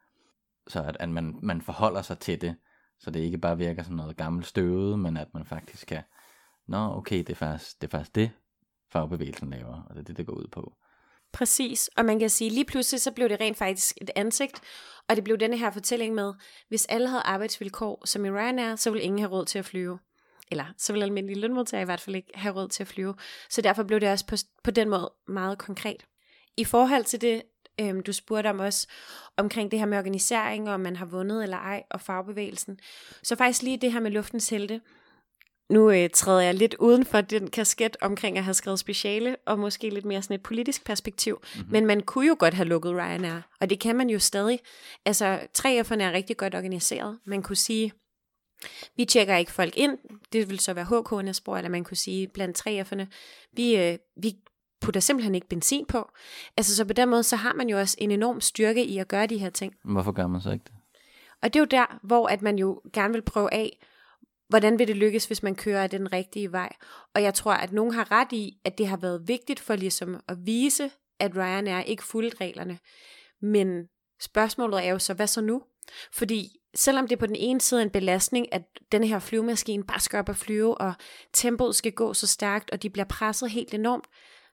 så at, at man, man forholder sig til det, så det ikke bare virker som noget gammelt støvet, men at man faktisk kan, nå okay, det er faktisk det, er faktisk det fagbevægelsen laver, og det er det, det går ud på. Præcis, og man kan sige, lige pludselig så blev det rent faktisk et ansigt, og det blev denne her fortælling med, hvis alle havde arbejdsvilkår som i Ryanair, så ville ingen have råd til at flyve. Eller så ville almindelige lønmodtagere i hvert fald ikke have råd til at flyve. Så derfor blev det også på, på den måde meget konkret. I forhold til det, øhm, du spurgte om også, omkring det her med organisering, og om man har vundet eller ej, og fagbevægelsen, så faktisk lige det her med luftens helte, nu øh, træder jeg lidt uden for den kasket omkring at have skrevet speciale, og måske lidt mere sådan et politisk perspektiv. Mm-hmm. Men man kunne jo godt have lukket Ryanair, og det kan man jo stadig. Altså, 3F'erne er rigtig godt organiseret. Man kunne sige, vi tjekker ikke folk ind, det vil så være HK'erne spor, eller man kunne sige blandt 3F'erne, vi, øh, vi putter simpelthen ikke benzin på. Altså, så på den måde, så har man jo også en enorm styrke i at gøre de her ting. Hvorfor gør man så ikke det? Og det er jo der, hvor at man jo gerne vil prøve af, hvordan vil det lykkes, hvis man kører af den rigtige vej? Og jeg tror, at nogen har ret i, at det har været vigtigt for ligesom at vise, at Ryanair ikke fulgte reglerne. Men spørgsmålet er jo så, hvad så nu? Fordi selvom det på den ene side er en belastning, at den her flyvemaskine bare skal op og flyve, og tempoet skal gå så stærkt, og de bliver presset helt enormt,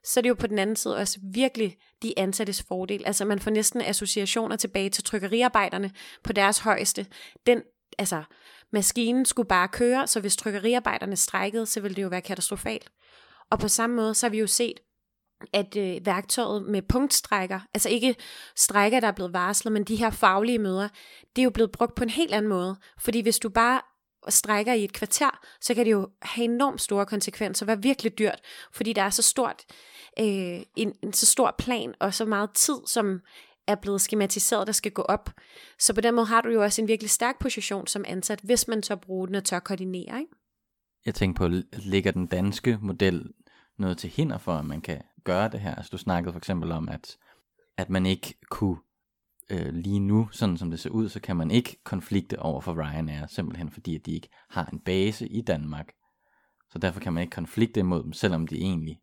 så er det jo på den anden side også virkelig de ansattes fordel. Altså man får næsten associationer tilbage til trykkeriarbejderne på deres højeste. Den, altså, maskinen skulle bare køre, så hvis trykkeriarbejderne strækkede, så ville det jo være katastrofalt. Og på samme måde, så har vi jo set, at øh, værktøjet med punktstrækker, altså ikke strækker, der er blevet varslet, men de her faglige møder, det er jo blevet brugt på en helt anden måde. Fordi hvis du bare strækker i et kvarter, så kan det jo have enormt store konsekvenser, være virkelig dyrt, fordi der er så stort, øh, en, en så stor plan og så meget tid, som er blevet skematiseret, der skal gå op. Så på den måde har du jo også en virkelig stærk position som ansat, hvis man tør bruge den og tør koordinere. Ikke? Jeg tænker på, ligger den danske model noget til hinder for, at man kan gøre det her? Altså du snakkede for eksempel om, at, at man ikke kunne øh, lige nu, sådan som det ser ud, så kan man ikke konflikte over for Ryanair, simpelthen fordi, at de ikke har en base i Danmark. Så derfor kan man ikke konflikte imod dem, selvom de egentlig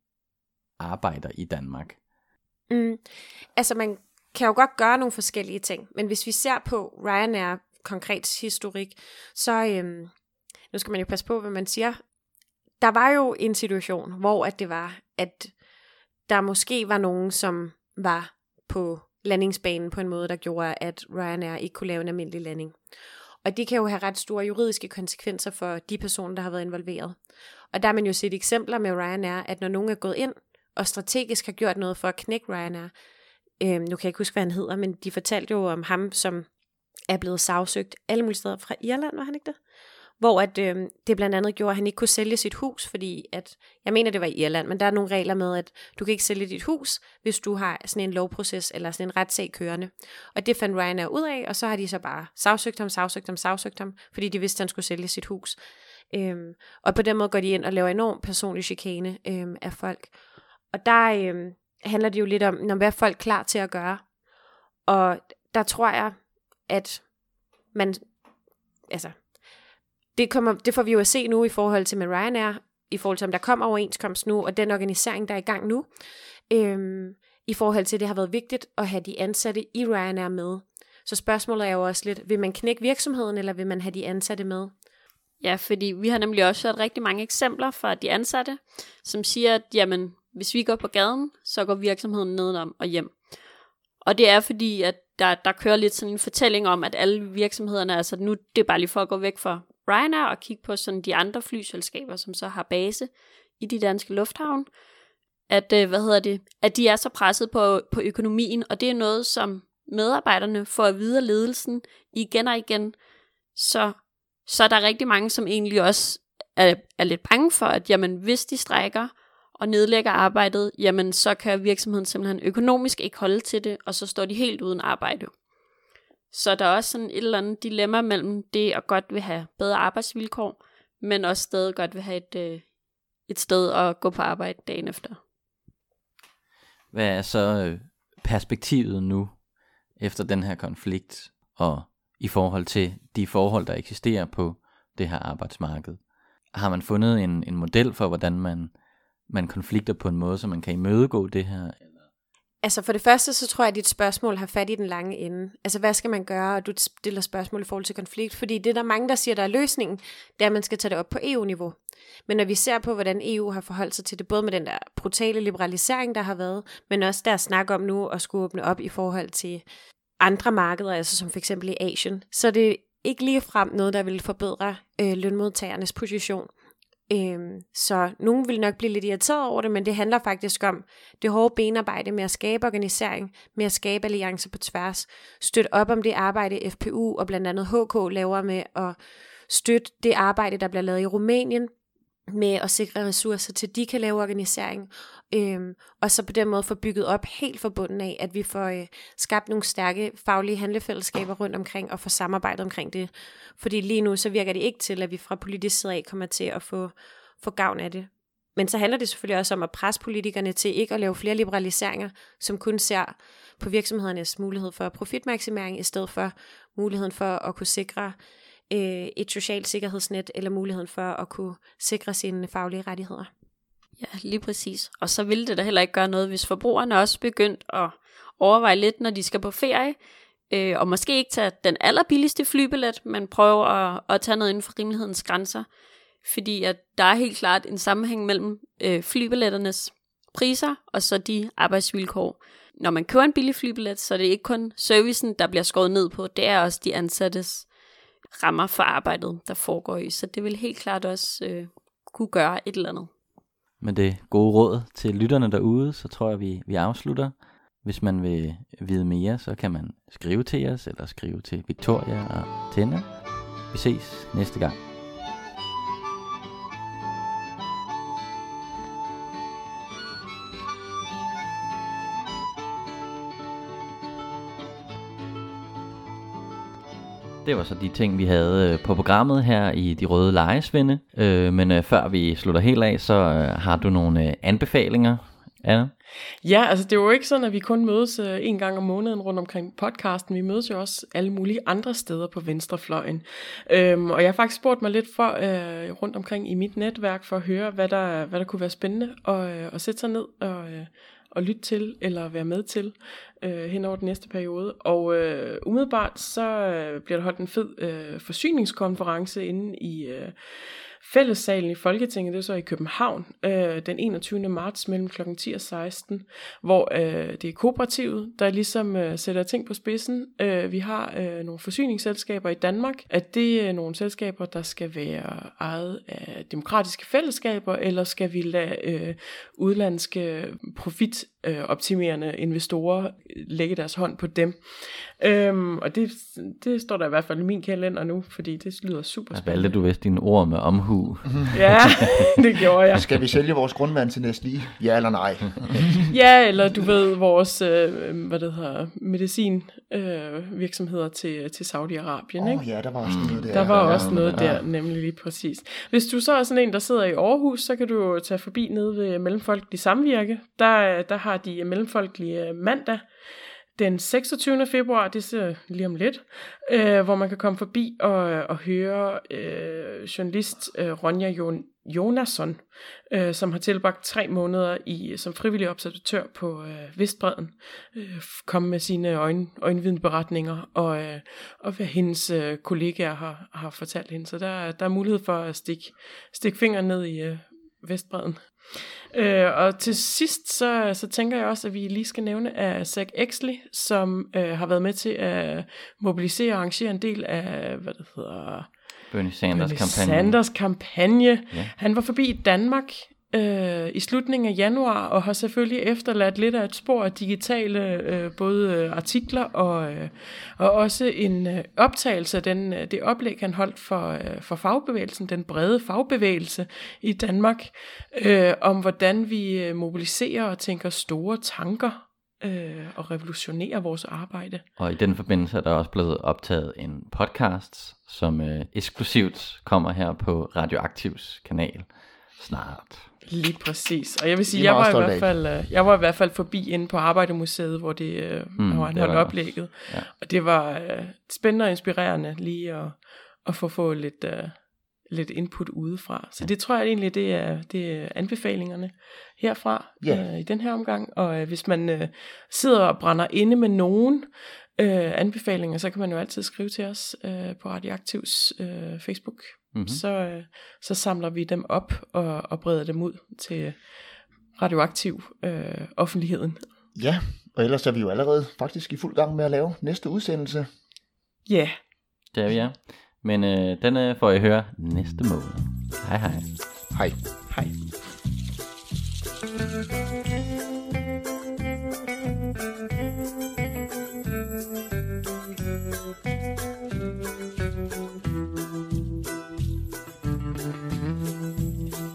arbejder i Danmark. Mm. Altså man kan jo godt gøre nogle forskellige ting, men hvis vi ser på Ryanair konkret historik, så øhm, nu skal man jo passe på, hvad man siger. Der var jo en situation, hvor at det var, at der måske var nogen, som var på landingsbanen på en måde, der gjorde, at Ryanair ikke kunne lave en almindelig landing. Og det kan jo have ret store juridiske konsekvenser for de personer, der har været involveret. Og der har man jo set eksempler med Ryanair, at når nogen er gået ind og strategisk har gjort noget for at knække Ryanair, øh, nu kan jeg ikke huske, hvad han hedder, men de fortalte jo om ham, som er blevet sagsøgt alle mulige steder fra Irland, var han ikke det? hvor at, øh, det blandt andet gjorde, at han ikke kunne sælge sit hus, fordi at, jeg mener det var i Irland, men der er nogle regler med, at du kan ikke sælge dit hus, hvis du har sådan en lovproces eller sådan en retssag kørende. Og det fandt Ryanair ud af, og så har de så bare sagsøgt ham, sagsøgt ham, sagsøgt ham, fordi de vidste, at han skulle sælge sit hus. Øhm, og på den måde går de ind og laver enorm personlig chikane øhm, af folk. Og der øhm, handler det jo lidt om, når hvad er folk klar til at gøre? Og der tror jeg, at man, altså det, kommer, det får vi jo at se nu i forhold til med Ryanair, i forhold til om der kommer overenskomst nu, og den organisering, der er i gang nu, øhm, i forhold til, at det har været vigtigt at have de ansatte i Ryanair med. Så spørgsmålet er jo også lidt, vil man knække virksomheden, eller vil man have de ansatte med? Ja, fordi vi har nemlig også hørt rigtig mange eksempler fra de ansatte, som siger, at jamen, hvis vi går på gaden, så går virksomheden nedenom og hjem. Og det er fordi, at der, der kører lidt sådan en fortælling om, at alle virksomhederne, altså nu det er bare lige for at gå væk fra Ryanair og kigge på sådan de andre flyselskaber, som så har base i de danske lufthavne, at, øh, hvad hedder det, at de er så presset på, på økonomien, og det er noget, som medarbejderne får at vide af ledelsen igen og igen, så, så er der rigtig mange, som egentlig også er, er lidt bange for, at jamen, hvis de strækker og nedlægger arbejdet, jamen så kan virksomheden simpelthen økonomisk ikke holde til det, og så står de helt uden arbejde. Så der er også sådan et eller andet dilemma mellem det at godt vil have bedre arbejdsvilkår, men også stadig godt vil have et, øh, et sted at gå på arbejde dagen efter. Hvad er så øh, perspektivet nu efter den her konflikt, og i forhold til de forhold, der eksisterer på det her arbejdsmarked? Har man fundet en, en model for, hvordan man, man konflikter på en måde, så man kan imødegå det her? Altså for det første, så tror jeg, at dit spørgsmål har fat i den lange ende. Altså hvad skal man gøre, og du stiller spørgsmål i forhold til konflikt, fordi det er der mange, der siger, der er løsningen, det er, at man skal tage det op på EU-niveau. Men når vi ser på, hvordan EU har forholdt sig til det, både med den der brutale liberalisering, der har været, men også der snak om nu at skulle åbne op i forhold til andre markeder, altså som for eksempel i Asien, så er det ikke lige frem noget, der vil forbedre øh, lønmodtagernes position. Øhm, så nogen vil nok blive lidt irriteret over det, men det handler faktisk om det hårde benarbejde med at skabe organisering, med at skabe alliancer på tværs, støtte op om det arbejde FPU og blandt andet HK laver med at støtte det arbejde, der bliver lavet i Rumænien, med at sikre ressourcer til, de kan lave organisering, øhm, og så på den måde få bygget op helt fra bunden af, at vi får øh, skabt nogle stærke faglige handlefællesskaber rundt omkring, og få samarbejdet omkring det. Fordi lige nu, så virker det ikke til, at vi fra politisk side af kommer til at få, få gavn af det. Men så handler det selvfølgelig også om at presse politikerne til ikke at lave flere liberaliseringer, som kun ser på virksomhedernes mulighed for profitmaksimering, i stedet for muligheden for at kunne sikre øh, et socialt sikkerhedsnet, eller muligheden for at kunne sikre sine faglige rettigheder. Ja, lige præcis. Og så ville det da heller ikke gøre noget, hvis forbrugerne også begyndte at overveje lidt, når de skal på ferie, øh, og måske ikke tage den allerbilligste flybillet, men prøve at, at tage noget inden for rimelighedens grænser. Fordi at der er helt klart en sammenhæng mellem øh, flybilletternes priser og så de arbejdsvilkår. Når man køber en billig flybillet, så er det ikke kun servicen, der bliver skåret ned på, det er også de ansattes rammer for arbejdet, der foregår i. Så det vil helt klart også øh, kunne gøre et eller andet. Med det gode råd til lytterne derude, så tror jeg, vi, vi afslutter. Hvis man vil vide mere, så kan man skrive til os, eller skrive til Victoria og Tenne. Vi ses næste gang. Det var så de ting, vi havde øh, på programmet her i De Røde Lejesvinde. Øh, men øh, før vi slutter helt af, så øh, har du nogle øh, anbefalinger, Anna? Ja, altså det er jo ikke sådan, at vi kun mødes øh, en gang om måneden rundt omkring podcasten. Vi mødes jo også alle mulige andre steder på venstrefløjen. Øhm, og jeg har faktisk spurgt mig lidt for øh, rundt omkring i mit netværk for at høre, hvad der, hvad der kunne være spændende at, øh, at sætte sig ned og, øh, og lytte til eller være med til øh, hen over den næste periode. Og øh, umiddelbart så øh, bliver der holdt en fed øh, forsyningskonference inde i øh, fællessalen i Folketinget, det er så i København, øh, den 21. marts mellem kl. 10 og 16, hvor øh, det er kooperativet, der ligesom øh, sætter ting på spidsen. Øh, vi har øh, nogle forsyningsselskaber i Danmark, at det er nogle selskaber, der skal være ejet af demokratiske fællesskaber, eller skal vi lade øh, udlandske profitoptimerende investorer lægge deres hånd på dem. Øhm, og det, det står der i hvert fald i min kalender nu, fordi det lyder super Jeg spændende. valgte du vist dine ord med omhu. [laughs] Ja, det gjorde jeg. Skal vi sælge vores grundvand til Nestlé? Ja eller nej? [laughs] Ja, eller du ved, vores, øh, hvad det hedder, medicin øh, virksomheder til, til Saudi-Arabien, Åh ikke? oh, ja, der var også noget der. Der var ja, også noget ja. der, nemlig lige præcis. Hvis du så er sådan en, der sidder i Aarhus, så kan du jo tage forbi nede ved Mellemfolkelig Samvirke. Der, der har de Mellemfolkelige øh, mandag den 26. februar, det ser lige om lidt, øh, hvor man kan komme forbi og, øh, og høre øh, journalist øh, Ronja Jon Jonasson, øh, som har tilbragt tre måneder i som frivillig observatør på øh, Vestbreden, øh, komme med sine øjen, øjenvidenberetninger og, øh, og hvad hendes øh, kollegaer har, har fortalt hende. Så der, der er mulighed for at stikke, stikke fingeren ned i øh, Vestbreden. Øh, og til sidst, så, så tænker jeg også, at vi lige skal nævne af Zach Exley, som øh, har været med til at mobilisere og arrangere en del af, hvad det hedder, Bernie Sanders Bernie kampagne. Sanders kampagne. Ja. Han var forbi Danmark øh, i slutningen af januar, og har selvfølgelig efterladt lidt af et spor af digitale øh, både øh, artikler og, øh, og også en øh, optagelse af den, øh, det oplæg, han holdt for, øh, for fagbevægelsen, den brede fagbevægelse i Danmark, øh, om hvordan vi øh, mobiliserer og tænker store tanker øh, og revolutionerer vores arbejde. Og i den forbindelse er der også blevet optaget en podcast, som øh, eksklusivt kommer her på Radioaktivs kanal snart. Lige præcis. Og jeg vil sige, jeg var, i hvert fald, øh, jeg var i hvert fald forbi inde på Arbejdermuseet, hvor, det, øh, Mm, hvor han det holdt oplægget. Ja. Og det var øh, spændende og inspirerende lige at, at få, få lidt, øh, lidt input udefra. Så det tror jeg egentlig, det er, det er anbefalingerne herfra Ja. øh, i den her omgang. Og øh, hvis man øh, sidder og brænder inde med nogen øh, anbefalinger, så kan man jo altid skrive til os øh, på Radioaktivs øh, Facebook mm-hmm. så, øh, så samler vi dem op og, og breder dem ud til radioaktiv øh, offentligheden. Ja, og ellers er vi jo allerede faktisk i fuld gang med at lave næste udsendelse. Ja. Yeah. Det er vi, ja. Men øh, den øh, får I høre næste måned. Hej hej. Hej. Hej.